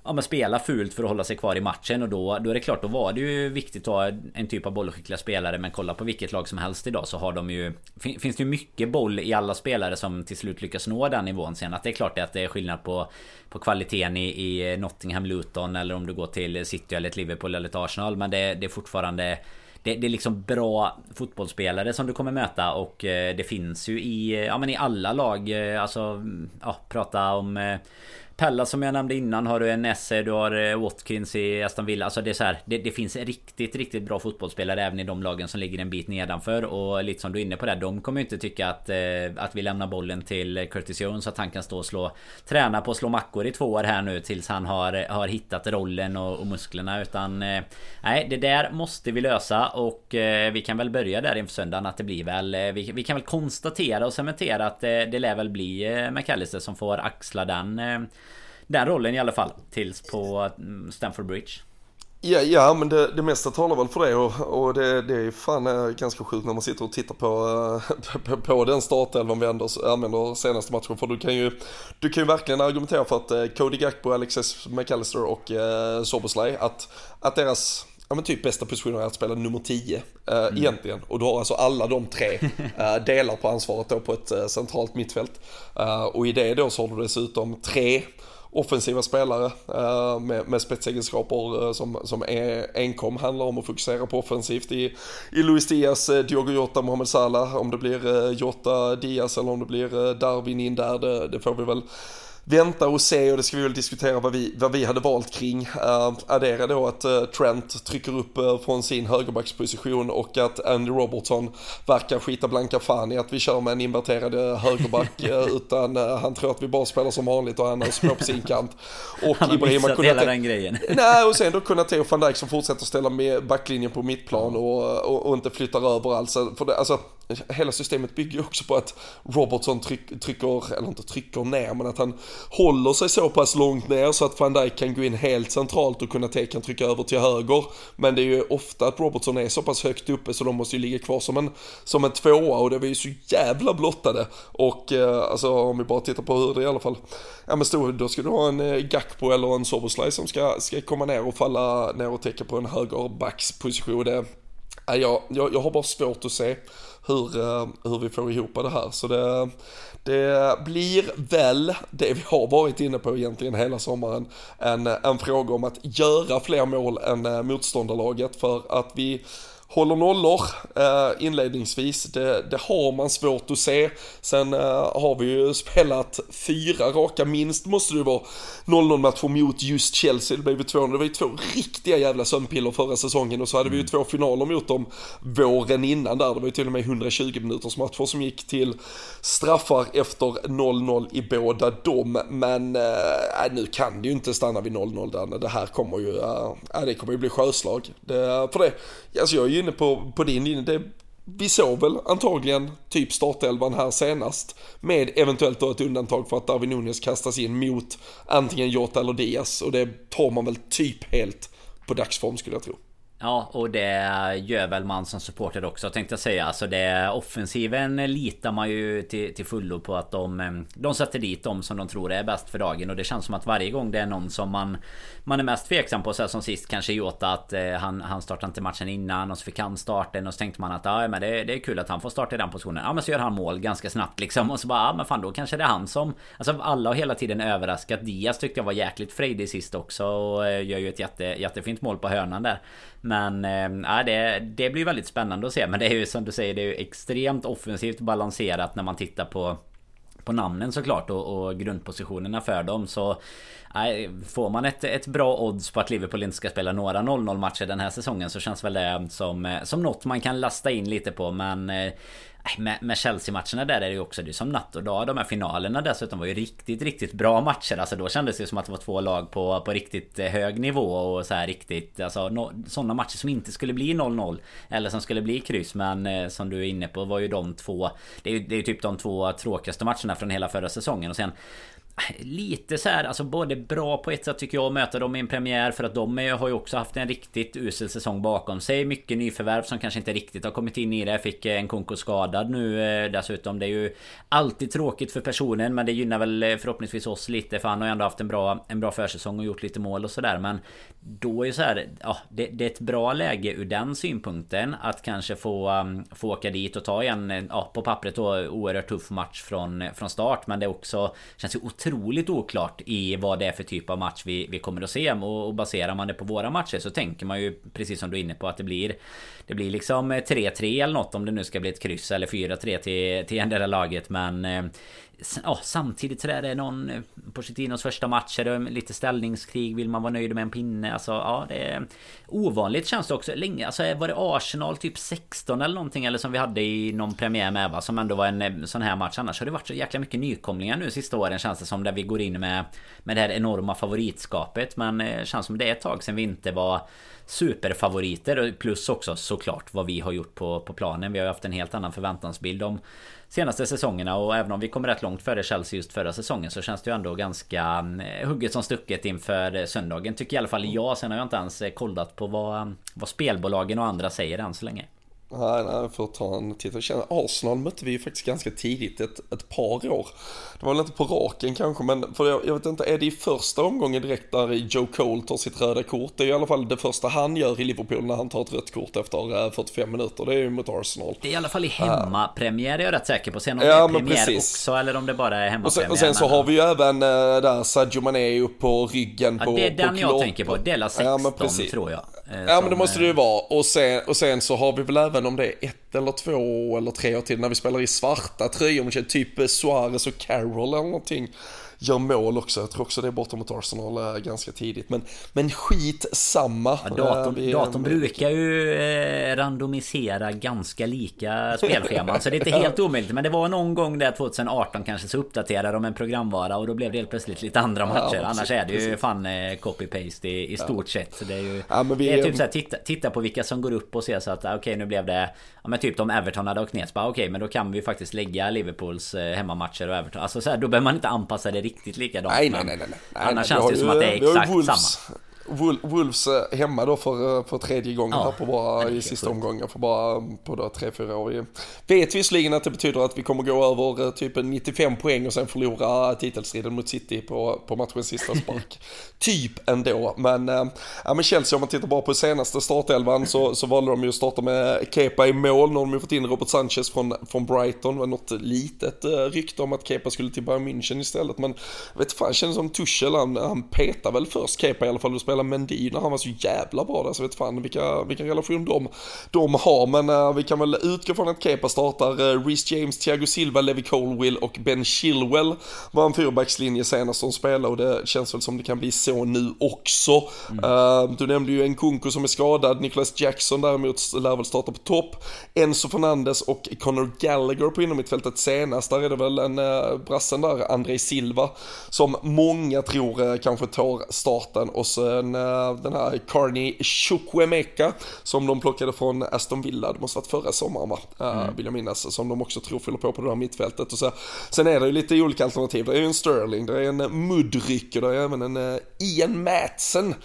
ja, men spela fult för att hålla sig kvar i matchen och då, då är det klart, då var det ju viktigt att ha en typ av bollskickliga spelare men kolla på vilket lag som helst idag så har de ju Finns det ju mycket boll i alla spelare som till slut lyckas nå den nivån sen. Att det är klart att det är skillnad på På kvaliteten i, i Nottingham, Luton eller om du går till City eller ett Liverpool eller ett Arsenal men det, det är fortfarande det, det, är liksom bra fotbollsspelare som du kommer möta och eh, det finns ju i, ja men i alla lag, eh, alltså ja, prata om eh, Pella som jag nämnde innan har du en Esse, du har eh, Watkins i Aston Villa. Alltså det är så här, det, det, finns riktigt, riktigt bra fotbollsspelare även i de lagen som ligger en bit nedanför. Och lite som du är inne på det, de kommer ju inte tycka att, eh, att vi lämnar bollen till Curtis Jones. Så att han kan stå och slå, träna på att slå mackor i två år här nu tills han har, har hittat rollen och, och musklerna. Utan eh, nej, det där måste vi lösa och eh, vi kan väl börja där inför söndagen att det blir väl, eh, vi, vi kan väl konstatera och cementera att eh, det lär väl bli eh, McAllister som får axla den eh, den rollen i alla fall. Tills på mm, Stamford Bridge. Ja, ja men det, det mesta talar väl för det och, och det, det är fan eh, ganska sjukt när man sitter och tittar på, eh, på, på den startelvan vi ändå använder senaste matchen. För du kan ju, du kan ju verkligen argumentera för att eh, Cody Gakpo, Alexis McAllister och eh, Soboslaj, att, att deras ja, men typ bästa positioner är att spela nummer 10 eh, mm. egentligen. Och du har alltså alla de tre eh, delar på ansvaret då på ett eh, centralt mittfält. Eh, och i det då så har du dessutom tre offensiva spelare eh, med, med spetsegenskaper eh, som, som är enkom handlar om att fokusera på offensivt i, i Luis Diaz, eh, Diogo Jota, Mohamed Salah. Om det blir Jota, Diaz eller om det blir Darwin in där, det, det får vi väl vänta och se och det ska vi väl diskutera vad vi, vad vi hade valt kring. Uh, addera då att uh, Trent trycker upp uh, från sin högerbacksposition och att Andy Robertson verkar skita blanka fan i att vi kör med en inverterad högerback utan han tror att vi bara spelar som vanligt och han har små på sin kant. Och han har Ibrahima missat hela den grejen. Nej och sen då Konate och van Dijk som fortsätter ställa med backlinjen på mittplan och, och, och inte flyttar över alls. För det, alltså, hela systemet bygger ju också på att Robertson tryck, trycker, eller inte trycker ner men att han håller sig så pass långt ner så att van Dijk kan gå in helt centralt och kunna kan trycka över till höger. Men det är ju ofta att Robertson är så pass högt uppe så de måste ju ligga kvar som en, som en tvåa och det var ju så jävla blottade. Och eh, alltså om vi bara tittar på hur det i alla fall, ja men stod, då ska du ha en eh, Gakpo eller en Soboslaj som ska, ska komma ner och falla ner och täcka på en högerbacksposition. Det, jag, jag, jag har bara svårt att se hur, eh, hur vi får ihop det här. Så det, det blir väl det vi har varit inne på egentligen hela sommaren. En, en fråga om att göra fler mål än eh, motståndarlaget för att vi håller nollor eh, inledningsvis. Det, det, har man svårt att se. Sen eh, har vi ju spelat fyra raka minst måste det vara 0-0 matcher mot just Chelsea. Det blev ju två, det var ju två riktiga jävla sömnpiller förra säsongen och så hade vi ju mm. två finaler mot dem våren innan där. Det var ju till och med 120 minuters matcher som gick till straffar efter 0-0 i båda dem. Men äh, nu kan det ju inte stanna vid 0-0 där. Det här kommer ju, äh, det kommer ju bli sjöslag. Det, för det, alltså jag är ju inne på, på din linje. Det, vi såg väl antagligen typ startelvan här senast. Med eventuellt då ett undantag för att Darwin Nunes kastas in mot antingen Jota eller Diaz. Och det tar man väl typ helt på dagsform skulle jag tro. Ja, och det gör väl man som supporter också tänkte jag säga. Alltså det offensiven litar man ju till, till fullo på att de, eh, de sätter dit de som de tror är bäst för dagen. Och det känns som att varje gång det är någon som man, man är mest tveksam på, så som sist kanske Jota, att eh, han, han startade inte matchen innan och så fick han starten och så tänkte man att ja, men det, det är kul att han får starta i den positionen. Ja, men så gör han mål ganska snabbt liksom. Och så bara, ja men fan då kanske det är han som... Alltså alla har hela tiden överraskat. Diaz tyckte jag var jäkligt frejdig sist också och eh, gör ju ett jätte, jättefint mål på hörnan där. Men äh, det, det blir väldigt spännande att se. Men det är ju som du säger, det är ju extremt offensivt balanserat när man tittar på på namnen såklart och, och grundpositionerna för dem så äh, Får man ett, ett bra odds på att Liverpool inte ska spela några 0-0 matcher den här säsongen så känns väl det som, eh, som något man kan lasta in lite på men eh, Äh, med, med Chelsea-matcherna där är det ju också det är som natt och dag. De här finalerna dessutom var ju riktigt, riktigt bra matcher. Alltså då kändes det som att det var två lag på, på riktigt eh, hög nivå och så här riktigt... Alltså no, sådana matcher som inte skulle bli 0-0. Eller som skulle bli kryss. Men eh, som du är inne på var ju de två... Det är ju det är typ de två tråkigaste matcherna från hela förra säsongen. Och sen lite så här, alltså både bra på ett sätt tycker jag att möta dem i en premiär för att de har ju också haft en riktigt usel säsong bakom sig. Mycket nyförvärv som kanske inte riktigt har kommit in i det. Fick eh, en Konko skadad nu eh, dessutom. Det är ju alltid tråkigt för personen men det gynnar väl eh, förhoppningsvis oss lite för han har ju ändå haft en bra, en bra försäsong och gjort lite mål och sådär. Men då är ju så här, ja, det, det, är ett bra läge ur den synpunkten att kanske få, um, få åka dit och ta en, ja, på pappret då oerhört tuff match från, från start. Men det också känns ju otroligt otroligt oklart i vad det är för typ av match vi, vi kommer att se. Och, och baserar man det på våra matcher så tänker man ju precis som du är inne på att det blir Det blir liksom eh, 3-3 eller något om det nu ska bli ett kryss eller 4-3 till, till endera laget. Men eh, ja, samtidigt så är det någon eh, Pochettinos första match är det lite ställningskrig Vill man vara nöjd med en pinne? Alltså ja det är Ovanligt känns det också. Länge Alltså eh, var det Arsenal typ 16 eller någonting Eller som vi hade i någon premiär med va Som ändå var en eh, sån här match. Annars har det varit så jäkla mycket nykomlingar nu sista åren Känns det som där vi går in med Med det här enorma favoritskapet. Men eh, känns som det är ett tag sen vi inte var Superfavoriter plus också såklart vad vi har gjort på, på planen. Vi har ju haft en helt annan förväntansbild om senaste säsongerna och även om vi kom rätt långt före Chelsea just förra säsongen så känns det ju ändå ganska eh, hugget som stucket inför söndagen. Tycker i alla fall jag. Sen har jag inte ens eh, kollat på vad, vad spelbolagen och andra säger än så länge. Nej, nej, får ta en titt. Jag känner, Arsenal mötte vi ju faktiskt ganska tidigt, ett, ett par år. Det var väl inte på raken kanske, men för jag, jag, vet inte, är det i första omgången direkt där Joe Cole tar sitt röda kort? Det är i alla fall det första han gör i Liverpool när han tar ett rött kort efter 45 eh, minuter. Det är ju mot Arsenal. Det är i alla fall i hemmapremiär, är jag rätt säker på. Sen om ja, det är premiär också, eller om det bara är hemmapremiär. Och sen, och sen så har vi ju även äh, där Sadio Mané upp på ryggen ja, på Det är den på jag tänker på. Dela 16 ja, tror jag. Eh, ja men det måste det ju vara. Och sen, och sen så har vi väl även om det är ett eller två eller tre år till när vi spelar i svarta tröjor, typ Suarez och Carroll eller någonting gör mål också. Jag tror också det är borta mot Arsenal äh, ganska tidigt. Men, men skit samma. Ja, datorn, äh, datorn brukar ju eh, randomisera ganska lika spelscheman. så det är inte helt omöjligt. Men det var någon gång där 2018 kanske så uppdaterade de en programvara och då blev det helt plötsligt lite andra matcher. Ja, Annars är det ju fan eh, copy-paste i, i stort ja. sett. Det är ju vi, det är typ såhär, titta, titta på vilka som går upp och se så att okej okay, nu blev det Ja men typ om Everton hade åkt ner så bara okej okay, men då kan vi faktiskt lägga Liverpools eh, hemmamatcher och Everton. Alltså så här, då behöver man inte anpassa det riktigt likadant. Nej, nej, nej, nej. Annars nej, känns det ju som att det är exakt samma. Wolves eh, hemma då för, eh, för tredje gången ja, här på bara i sista omgången för bara på då tre, fyra år. Vet visserligen att det betyder att vi kommer gå över eh, typ 95 poäng och sen förlora titelstriden mot City på, på matchens sista spark. typ ändå, men, ja, men Chelsea om man tittar bara på senaste startelvan så, så valde de ju att starta med Kepa i mål. Nu har de ju fått in Robert Sanchez från, från Brighton. Det var något litet rykte om att Kepa skulle till Bayern München istället. Men vet fan, känns som Tuchel, han, han petar väl först Kepa i alla fall och spelar spela Mendy när han var så jävla bra där så vet fan vilka, vilken relation de, de har. Men uh, vi kan väl utgå från att Kepa startar. Uh, Reece James, Thiago Silva, Levi Colwill och Ben Chilwell var en fyrbackslinje senast de spelade och det känns väl som det kan bli så nu också. Mm. Uh, du nämnde ju en Kunko som är skadad, Nicholas Jackson däremot lär väl starta på topp. Enzo Fernandes och Conor Gallagher på innermittfältet senast. Där är det väl en uh, brassen där, André Silva, som många tror uh, kanske tar starten och sen Eh, den här Carney Chukwemeka som de plockade från Aston Villa, det måste varit förra sommaren va, eh, mm. vill jag minnas, som de också tror fyller på på det här mittfältet. Och så, sen är det ju lite olika alternativ, det är ju en Sterling, det är en Mudryk och det är även en eh, Ian Matsen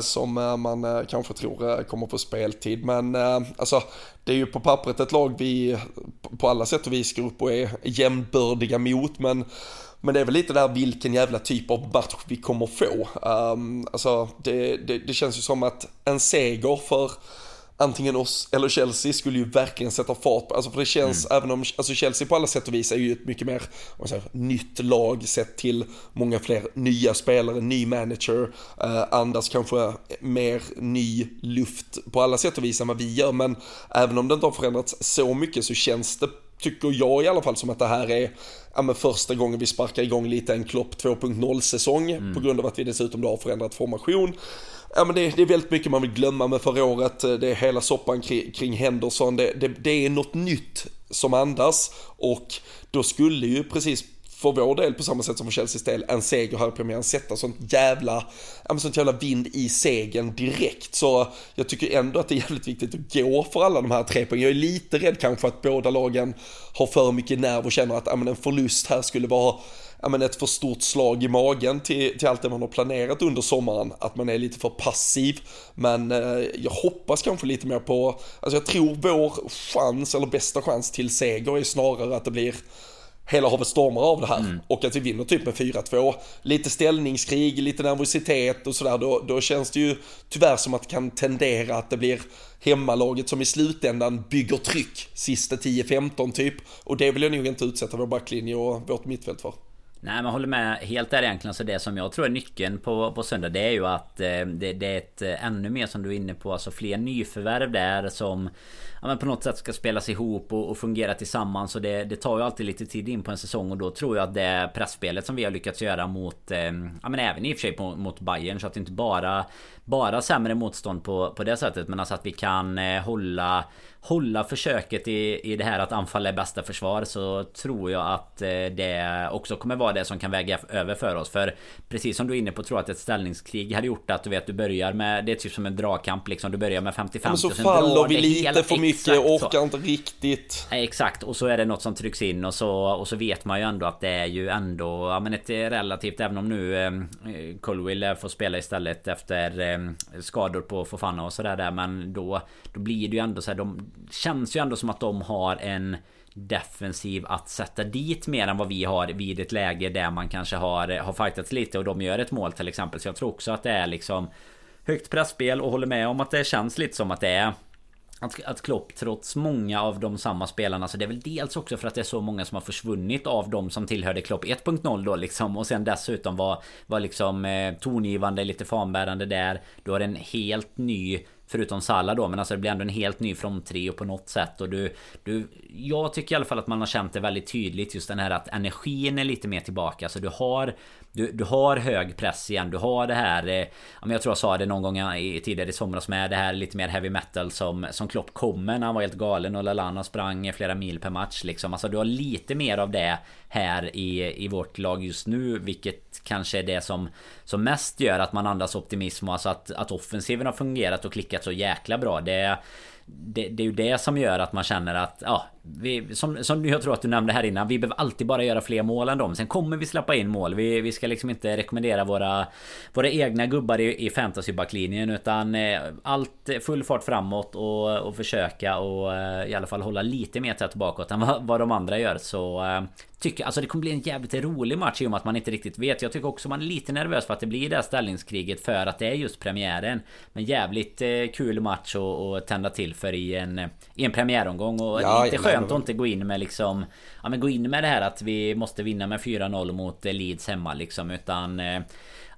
som man kanske tror kommer på speltid. Men alltså, det är ju på pappret ett lag vi på alla sätt och vis går upp och är jämnbördiga mot, men men det är väl lite där vilken jävla typ av match vi kommer få. Um, alltså det, det, det känns ju som att en seger för antingen oss eller Chelsea skulle ju verkligen sätta fart på, alltså för det känns, mm. även om, alltså Chelsea på alla sätt och vis är ju ett mycket mer, säger, nytt lag sett till många fler nya spelare, ny manager, eh, andas kanske mer ny luft på alla sätt och vis än vad vi gör, men även om det inte har förändrats så mycket så känns det tycker jag i alla fall som att det här är ja, men första gången vi sparkar igång lite en Klopp 2.0 säsong mm. på grund av att vi dessutom då har förändrat formation. Ja men det, det, är väldigt mycket man vill glömma med förra året, det är hela soppan kring, kring Henderson, det, det, det är något nytt som andas och då skulle ju precis för vår del på samma sätt som för Chelseas del en seger här i premiären sätta sånt jävla, ja, sånt jävla vind i segern direkt. Så jag tycker ändå att det är jävligt viktigt att gå för alla de här tre poängen. Jag är lite rädd kanske att båda lagen har för mycket nerv och känner att ja, men en förlust här skulle vara ja, men ett för stort slag i magen till, till allt det man har planerat under sommaren. Att man är lite för passiv. Men eh, jag hoppas kanske lite mer på, alltså jag tror vår chans, eller bästa chans till seger är snarare att det blir hela havet stormar av det här mm. och att vi vinner typ med 4-2. Lite ställningskrig, lite nervositet och sådär, då, då känns det ju tyvärr som att det kan tendera att det blir hemmalaget som i slutändan bygger tryck sista 10-15 typ. Och det vill jag nog inte utsätta vår backlinje och vårt mittfält för. Nej men håller med helt där egentligen. Så det som jag tror är nyckeln på, på söndag det är ju att eh, det, det, är ett eh, ännu mer som du är inne på. Alltså fler nyförvärv där som ja, men på något sätt ska spelas ihop och, och fungera tillsammans. Och det, det, tar ju alltid lite tid in på en säsong. Och då tror jag att det pressspelet som vi har lyckats göra mot... Eh, ja men även i och för sig på, mot Bayern Så att det inte bara bara sämre motstånd på, på det sättet. Men alltså att vi kan eh, hålla hålla försöket i, i det här att anfalla är bästa försvar så tror jag att eh, det också kommer vara det som kan väga över för oss. För precis som du är inne på tror jag att ett ställningskrig hade gjort att du vet du börjar med Det är typ som en dragkamp liksom. Du börjar med 50-50 Men så faller vi lite för mycket och orkar så. inte riktigt. Exakt och så är det något som trycks in och så, och så vet man ju ändå att det är ju ändå ja, men ett relativt även om nu eh, Colwill får spela istället efter eh, skador på Fofana och sådär där men då Då blir det ju ändå så här, de Känns ju ändå som att de har en defensiv att sätta dit mer än vad vi har vid ett läge där man kanske har, har fightats lite och de gör ett mål till exempel. Så jag tror också att det är liksom högt pressspel och håller med om att det känns lite som att det är att, att Klopp trots många av de samma spelarna Så det är väl dels också för att det är så många som har försvunnit av de som tillhörde Klopp 1.0 då liksom Och sen dessutom var, var liksom eh, tongivande, lite fanbärande där Du har en helt ny Förutom Salah då men alltså det blir ändå en helt ny fronttrio på något sätt och du, du Jag tycker i alla fall att man har känt det väldigt tydligt just den här att energin är lite mer tillbaka. Så du har du, du har hög press igen. Du har det här... Eh, jag tror jag sa det någon gång eh, i, tidigare i somras med det här lite mer heavy metal som, som Klopp kommer när han var helt galen och Lalana sprang flera mil per match liksom. Alltså du har lite mer av det här i, i vårt lag just nu. Vilket kanske är det som, som mest gör att man andas optimism och alltså att, att offensiven har fungerat och klickat så jäkla bra. Det det, det, är ju det som gör att man känner att ja, vi, som, som jag tror att du nämnde här innan Vi behöver alltid bara göra fler mål än dem Sen kommer vi släppa in mål Vi, vi ska liksom inte rekommendera våra Våra egna gubbar i, i fantasybacklinjen Utan eh, allt full fart framåt och, och försöka och eh, i alla fall hålla lite mer tätt bakåt än vad, vad de andra gör Så eh, tycker, alltså det kommer bli en jävligt rolig match i och med att man inte riktigt vet. Jag tycker också man är lite nervös för att det blir det här ställningskriget för att det är just premiären. Men jävligt eh, kul match att tända till för i en, i en premiäromgång. Och ja, lite skönt att inte gå in med liksom... Ja men gå in med det här att vi måste vinna med 4-0 mot eh, Leeds hemma liksom. Utan... Eh,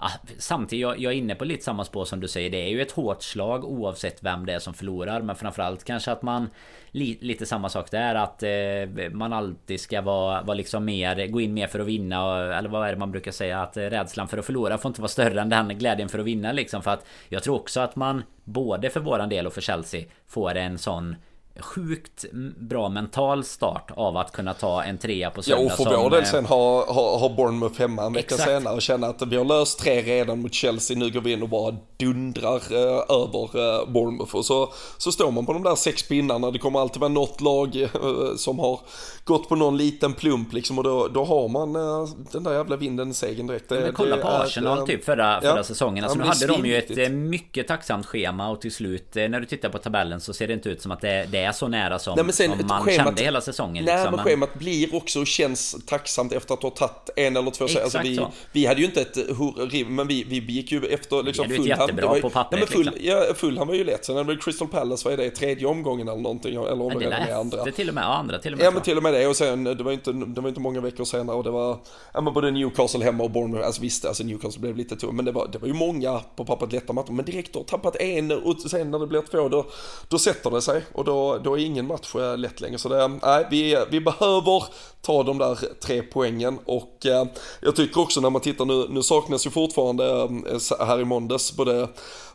Ah, samtidigt, jag, jag är inne på lite samma spår som du säger. Det är ju ett hårt slag oavsett vem det är som förlorar. Men framförallt kanske att man... Li, lite samma sak där att eh, man alltid ska vara, vara liksom mer... Gå in mer för att vinna. Eller vad är det man brukar säga? Att rädslan för att förlora får inte vara större än den glädjen för att vinna liksom. För att jag tror också att man både för våran del och för Chelsea får en sån sjukt bra mental start av att kunna ta en trea på söndag. Ja och för vår del eh, sen ha, ha, ha Bournemouth hemma en vecka senare och känna att vi har löst tre redan mot Chelsea. Nu går vi in och bara dundrar eh, över eh, Bournemouth. Och så, så står man på de där sex pinnarna. Det kommer alltid vara något lag eh, som har gått på någon liten plump liksom. Och då, då har man eh, den där jävla vinden i segern direkt. Det, men kolla på Arsenal är, typ förra, förra ja, säsongen. Alltså, ja, nu hade de ju ett eh, mycket tacksamt schema och till slut när du tittar på tabellen så ser det inte ut som att det, det är så nära som, nej, sen, som man schemat, kände hela säsongen. Nej liksom. men schemat blir också och känns tacksamt efter att ha tagit en eller två alltså, vi, vi hade ju inte ett hurra, men vi, vi gick ju efter liksom full jättebra hand. på pappret nej, full, liksom. ja, full han var ju lätt. Sen är det Crystal Palace, vad är det, tredje omgången eller någonting? Eller om det är andra. Det till och med, andra till och med. Ja men till och med det och sen det var inte, det var inte många veckor senare och det var, ja men både Newcastle hemma och Bournemouth, alltså visst alltså Newcastle blev lite tungt men det var, det var ju många på pappret lätta matcher men direkt då tappat en och sen när det blir två då, då sätter det sig och då, då är ingen match lätt längre. Så det, nej, vi, vi behöver ta de där tre poängen och eh, jag tycker också när man tittar nu, nu saknas ju fortfarande eh, här i måndags både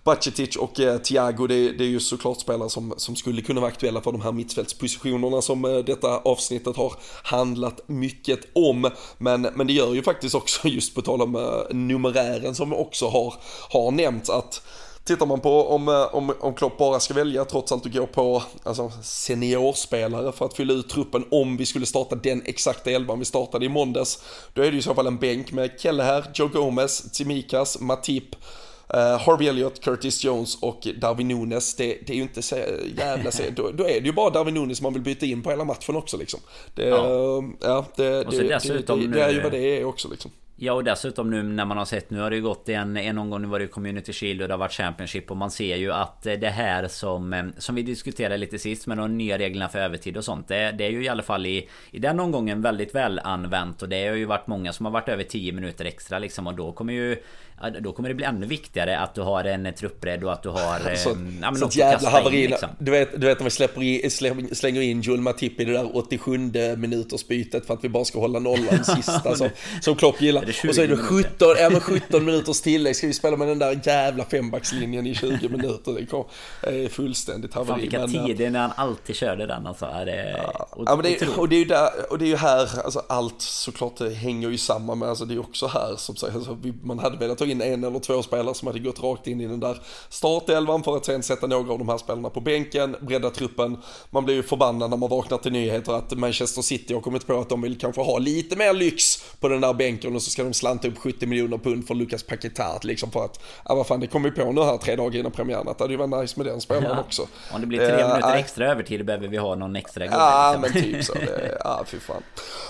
Bacetic och eh, Thiago, det, det, är ju såklart spelare som, som skulle kunna vara aktuella för de här mittfältspositionerna som eh, detta avsnittet har handlat mycket om. Men, men det gör ju faktiskt också, just på tal om eh, numerären som också har, har nämnts, att tittar man på om, eh, om, om Klopp bara ska välja trots allt att gå på alltså, seniorspelare för att fylla ut truppen om vi skulle starta den exakta elvan vi startade i måndags. Då är det i så fall en bänk med Kelleher, Joe Gomez, Tsimikas, Matip, Uh, Harvey Elliott, Curtis Jones och Darwin Nunes, det, det är ju inte så jävla så, då, då, är det ju bara Darwin Nunes man vill byta in på hela matchen också liksom. Det, ja. ja det, det, det, det, är ju vad det är också liksom. Ja och dessutom nu när man har sett Nu har det ju gått en, en omgång Nu var det Community Shield och det har varit Championship Och man ser ju att eh, det här som eh, Som vi diskuterade lite sist med de nya reglerna för övertid och sånt det, det är ju i alla fall i I den omgången väldigt väl använt Och det har ju varit många som har varit över 10 minuter extra liksom Och då kommer ju då kommer det bli ännu viktigare att du har en truppbredd och att du har... Så, eh, ja, sånt jävla haveri. Liksom. Du, vet, du vet när vi släpper i, slänger in Joel Matip i det där 87 minuters bytet för att vi bara ska hålla nollan sista som, som Klopp gillar. Och så är det 17, ja, men 17 minuters tillägg. Ska vi spela med den där jävla fembackslinjen i 20 minuter? Det, kom, det är fullständigt haveri. Fan vilka men, tider när han alltid körde den alltså. Det, ja, ja, men det, och, det är ju där, och det är ju här, alltså allt såklart hänger ju samman med, alltså det är också här som sagt, alltså, man hade velat ha in en eller två spelare som hade gått rakt in i den där startelvan för att sen sätta några av de här spelarna på bänken, bredda truppen. Man blir ju förbannad när man vaknar till nyheter att Manchester City har kommit på att de vill kanske ha lite mer lyx på den där bänken och så ska de slanta upp 70 miljoner pund för Lucas Paquetá liksom för att, ja vad fan det kom ju på nu här tre dagar innan premiären att det hade ju varit nice med den spelaren ja. också. Om det blir tre uh, minuter extra övertid behöver vi ha någon extra gubbe. Ja liksom. men typ så, det, ja fy fan.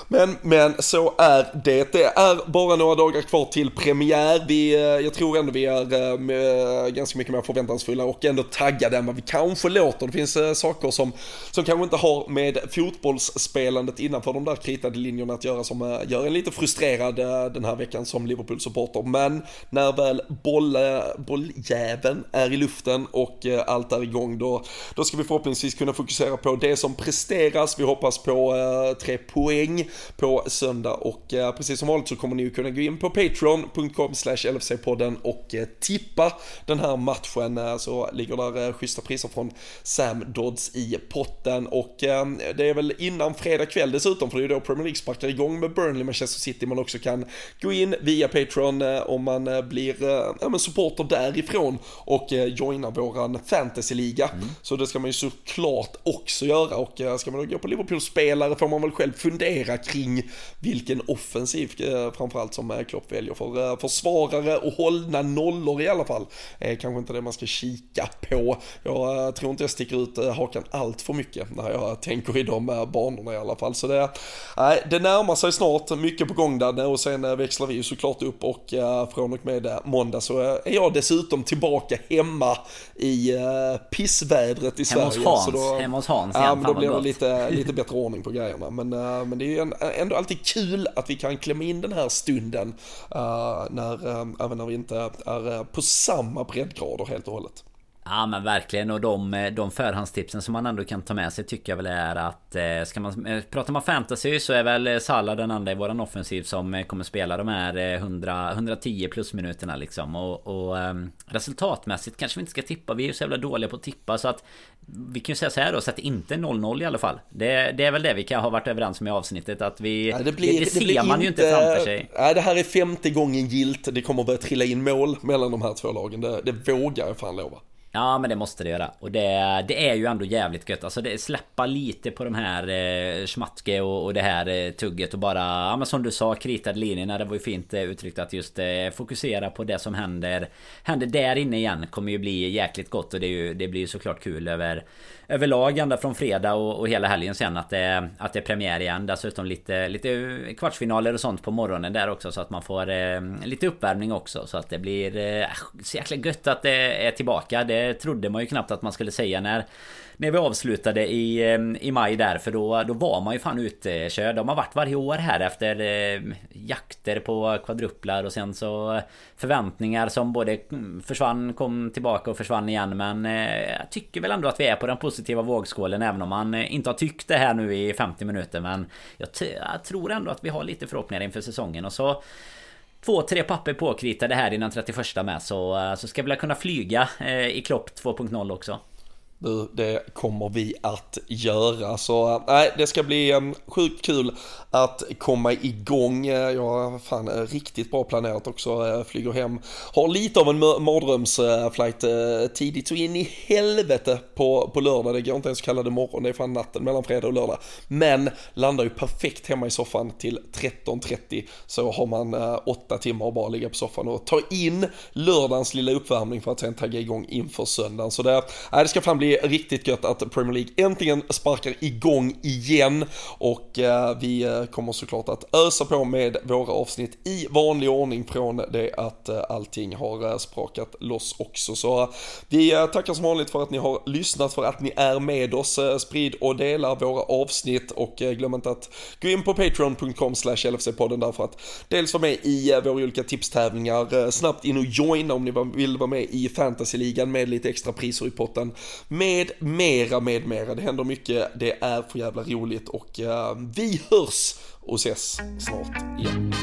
Men, men så är det. Det är bara några dagar kvar till premiär. Vi, Eh, jag tror ändå vi är eh, eh, ganska mycket mer förväntansfulla och ändå taggade än vad vi kanske låter. Det finns saker som, som kanske inte har med fotbollsspelandet innanför de där kritade linjerna att göra som gör en lite frustrerad den här veckan som Liverpool-supporter. Men när väl boll, bolljäveln är i luften och allt är igång då, då ska vi förhoppningsvis kunna fokusera på det som presteras. Vi hoppas på tre poäng på söndag och precis som vanligt så kommer ni kunna gå in på patreon.com LFC-podden och eh, tippa den här matchen. Eh, så ligger där eh, schyssta priser från Sam Dodds i potten. Och det är väl innan fredag kväll dessutom för det är ju då Premier League sparkar igång med Burnley Manchester City. Man också kan gå in via Patreon om man blir ja, supporter därifrån och joina våran fantasyliga. Mm. Så det ska man ju såklart också göra. Och ska man då gå på Liverpool-spelare får man väl själv fundera kring vilken offensiv framförallt som Klopp väljer för försvarare och hållna nollor i alla fall. Eh, kanske inte det man ska kika på. Jag eh, tror inte jag sticker ut eh, hakan allt för mycket när jag tänker i de eh, banorna i alla fall. Så det, eh, det närmar sig snart, mycket på gång där och sen växlar vi ju såklart upp och från och med måndag så är jag dessutom tillbaka hemma i pissvädret i hemma Sverige. Hos Hans, så då, hemma hos Hans. Ja, men då blir det lite, lite bättre ordning på grejerna. Men, men det är ju ändå alltid kul att vi kan klämma in den här stunden när, även när vi inte är på samma breddgrader helt och hållet. Ja men verkligen. Och de, eh, de förhandstipsen som man ändå kan ta med sig tycker jag väl är att eh, Ska man prata om fantasy så är väl Salah den andra i våran offensiv som kommer spela de här 100, 110 plus minuterna liksom. Och, och um, Resultatmässigt kanske vi inte ska tippa. Vi är ju så jävla dåliga på att tippa så att Vi kan ju säga så här då, sätt inte 0-0 i alla fall. Det, det, är väl det vi kan ha varit överens om i avsnittet att vi ja, det, blir, det, det, ser blir man ju inte framför sig. Nej det här är femte gången gilt. Det kommer börja trilla in mål mellan de här två lagen. Det, det vågar jag fan lova Ja men det måste det göra. Och det, det är ju ändå jävligt gött. Alltså det släppa lite på de här eh, Schmatke och, och det här eh, tugget och bara Ja men som du sa kritade linjerna Det var ju fint eh, uttryckt att just eh, fokusera på det som händer Händer där inne igen Kommer ju bli jäkligt gott. Och det, är ju, det blir ju såklart kul över överlag ända från fredag och, och hela helgen sen att det, att det är premiär igen. Dessutom lite, lite kvartsfinaler och sånt på morgonen där också så att man får eh, lite uppvärmning också. Så att det blir eh, så jäkla gött att det är tillbaka. Det trodde man ju knappt att man skulle säga när när vi avslutade i, eh, i maj där för då, då var man ju fan utkörd. De har varit varje år här efter eh, jakter på kvadruplar och sen så eh, förväntningar som både försvann, kom tillbaka och försvann igen. Men eh, jag tycker väl ändå att vi är på den positiva vågskålen även om man eh, inte har tyckt det här nu i 50 minuter. Men jag, jag tror ändå att vi har lite förhoppningar inför säsongen och så Två, tre papper påkritade här innan 31 med så, så ska vi kunna flyga i Klopp 2.0 också. Det kommer vi att göra. Så eh, nej, det ska bli ehm, sjukt kul att komma igång. Eh, jag har fan eh, riktigt bra planerat också. Jag flyger hem. Har lite av en mardrömsflight tidigt så in i helvete på, på lördag. Det går inte ens att kalla det morgon. Det är fan natten mellan fredag och lördag. Men landar ju perfekt hemma i soffan till 13.30. Så har man åtta timmar att bara ligga på soffan och ta in lördagens lilla uppvärmning för att sen tagga igång inför söndagen. Så det, nej, det ska fan bli det är riktigt gött att Premier League äntligen sparkar igång igen och eh, vi eh, kommer såklart att ösa på med våra avsnitt i vanlig ordning från det att eh, allting har eh, sprakat loss också. Så eh, vi tackar som vanligt för att ni har lyssnat, för att ni är med oss. Sprid och dela våra avsnitt och glöm inte att gå in på patreon.com slash LFC-podden där för att dels vara med i våra olika tipstävlingar, snabbt in och joina om ni vill vara med i fantasyligan med lite extra priser i potten med mera, med mera. Det händer mycket, det är för jävla roligt och uh, vi hörs och ses snart igen.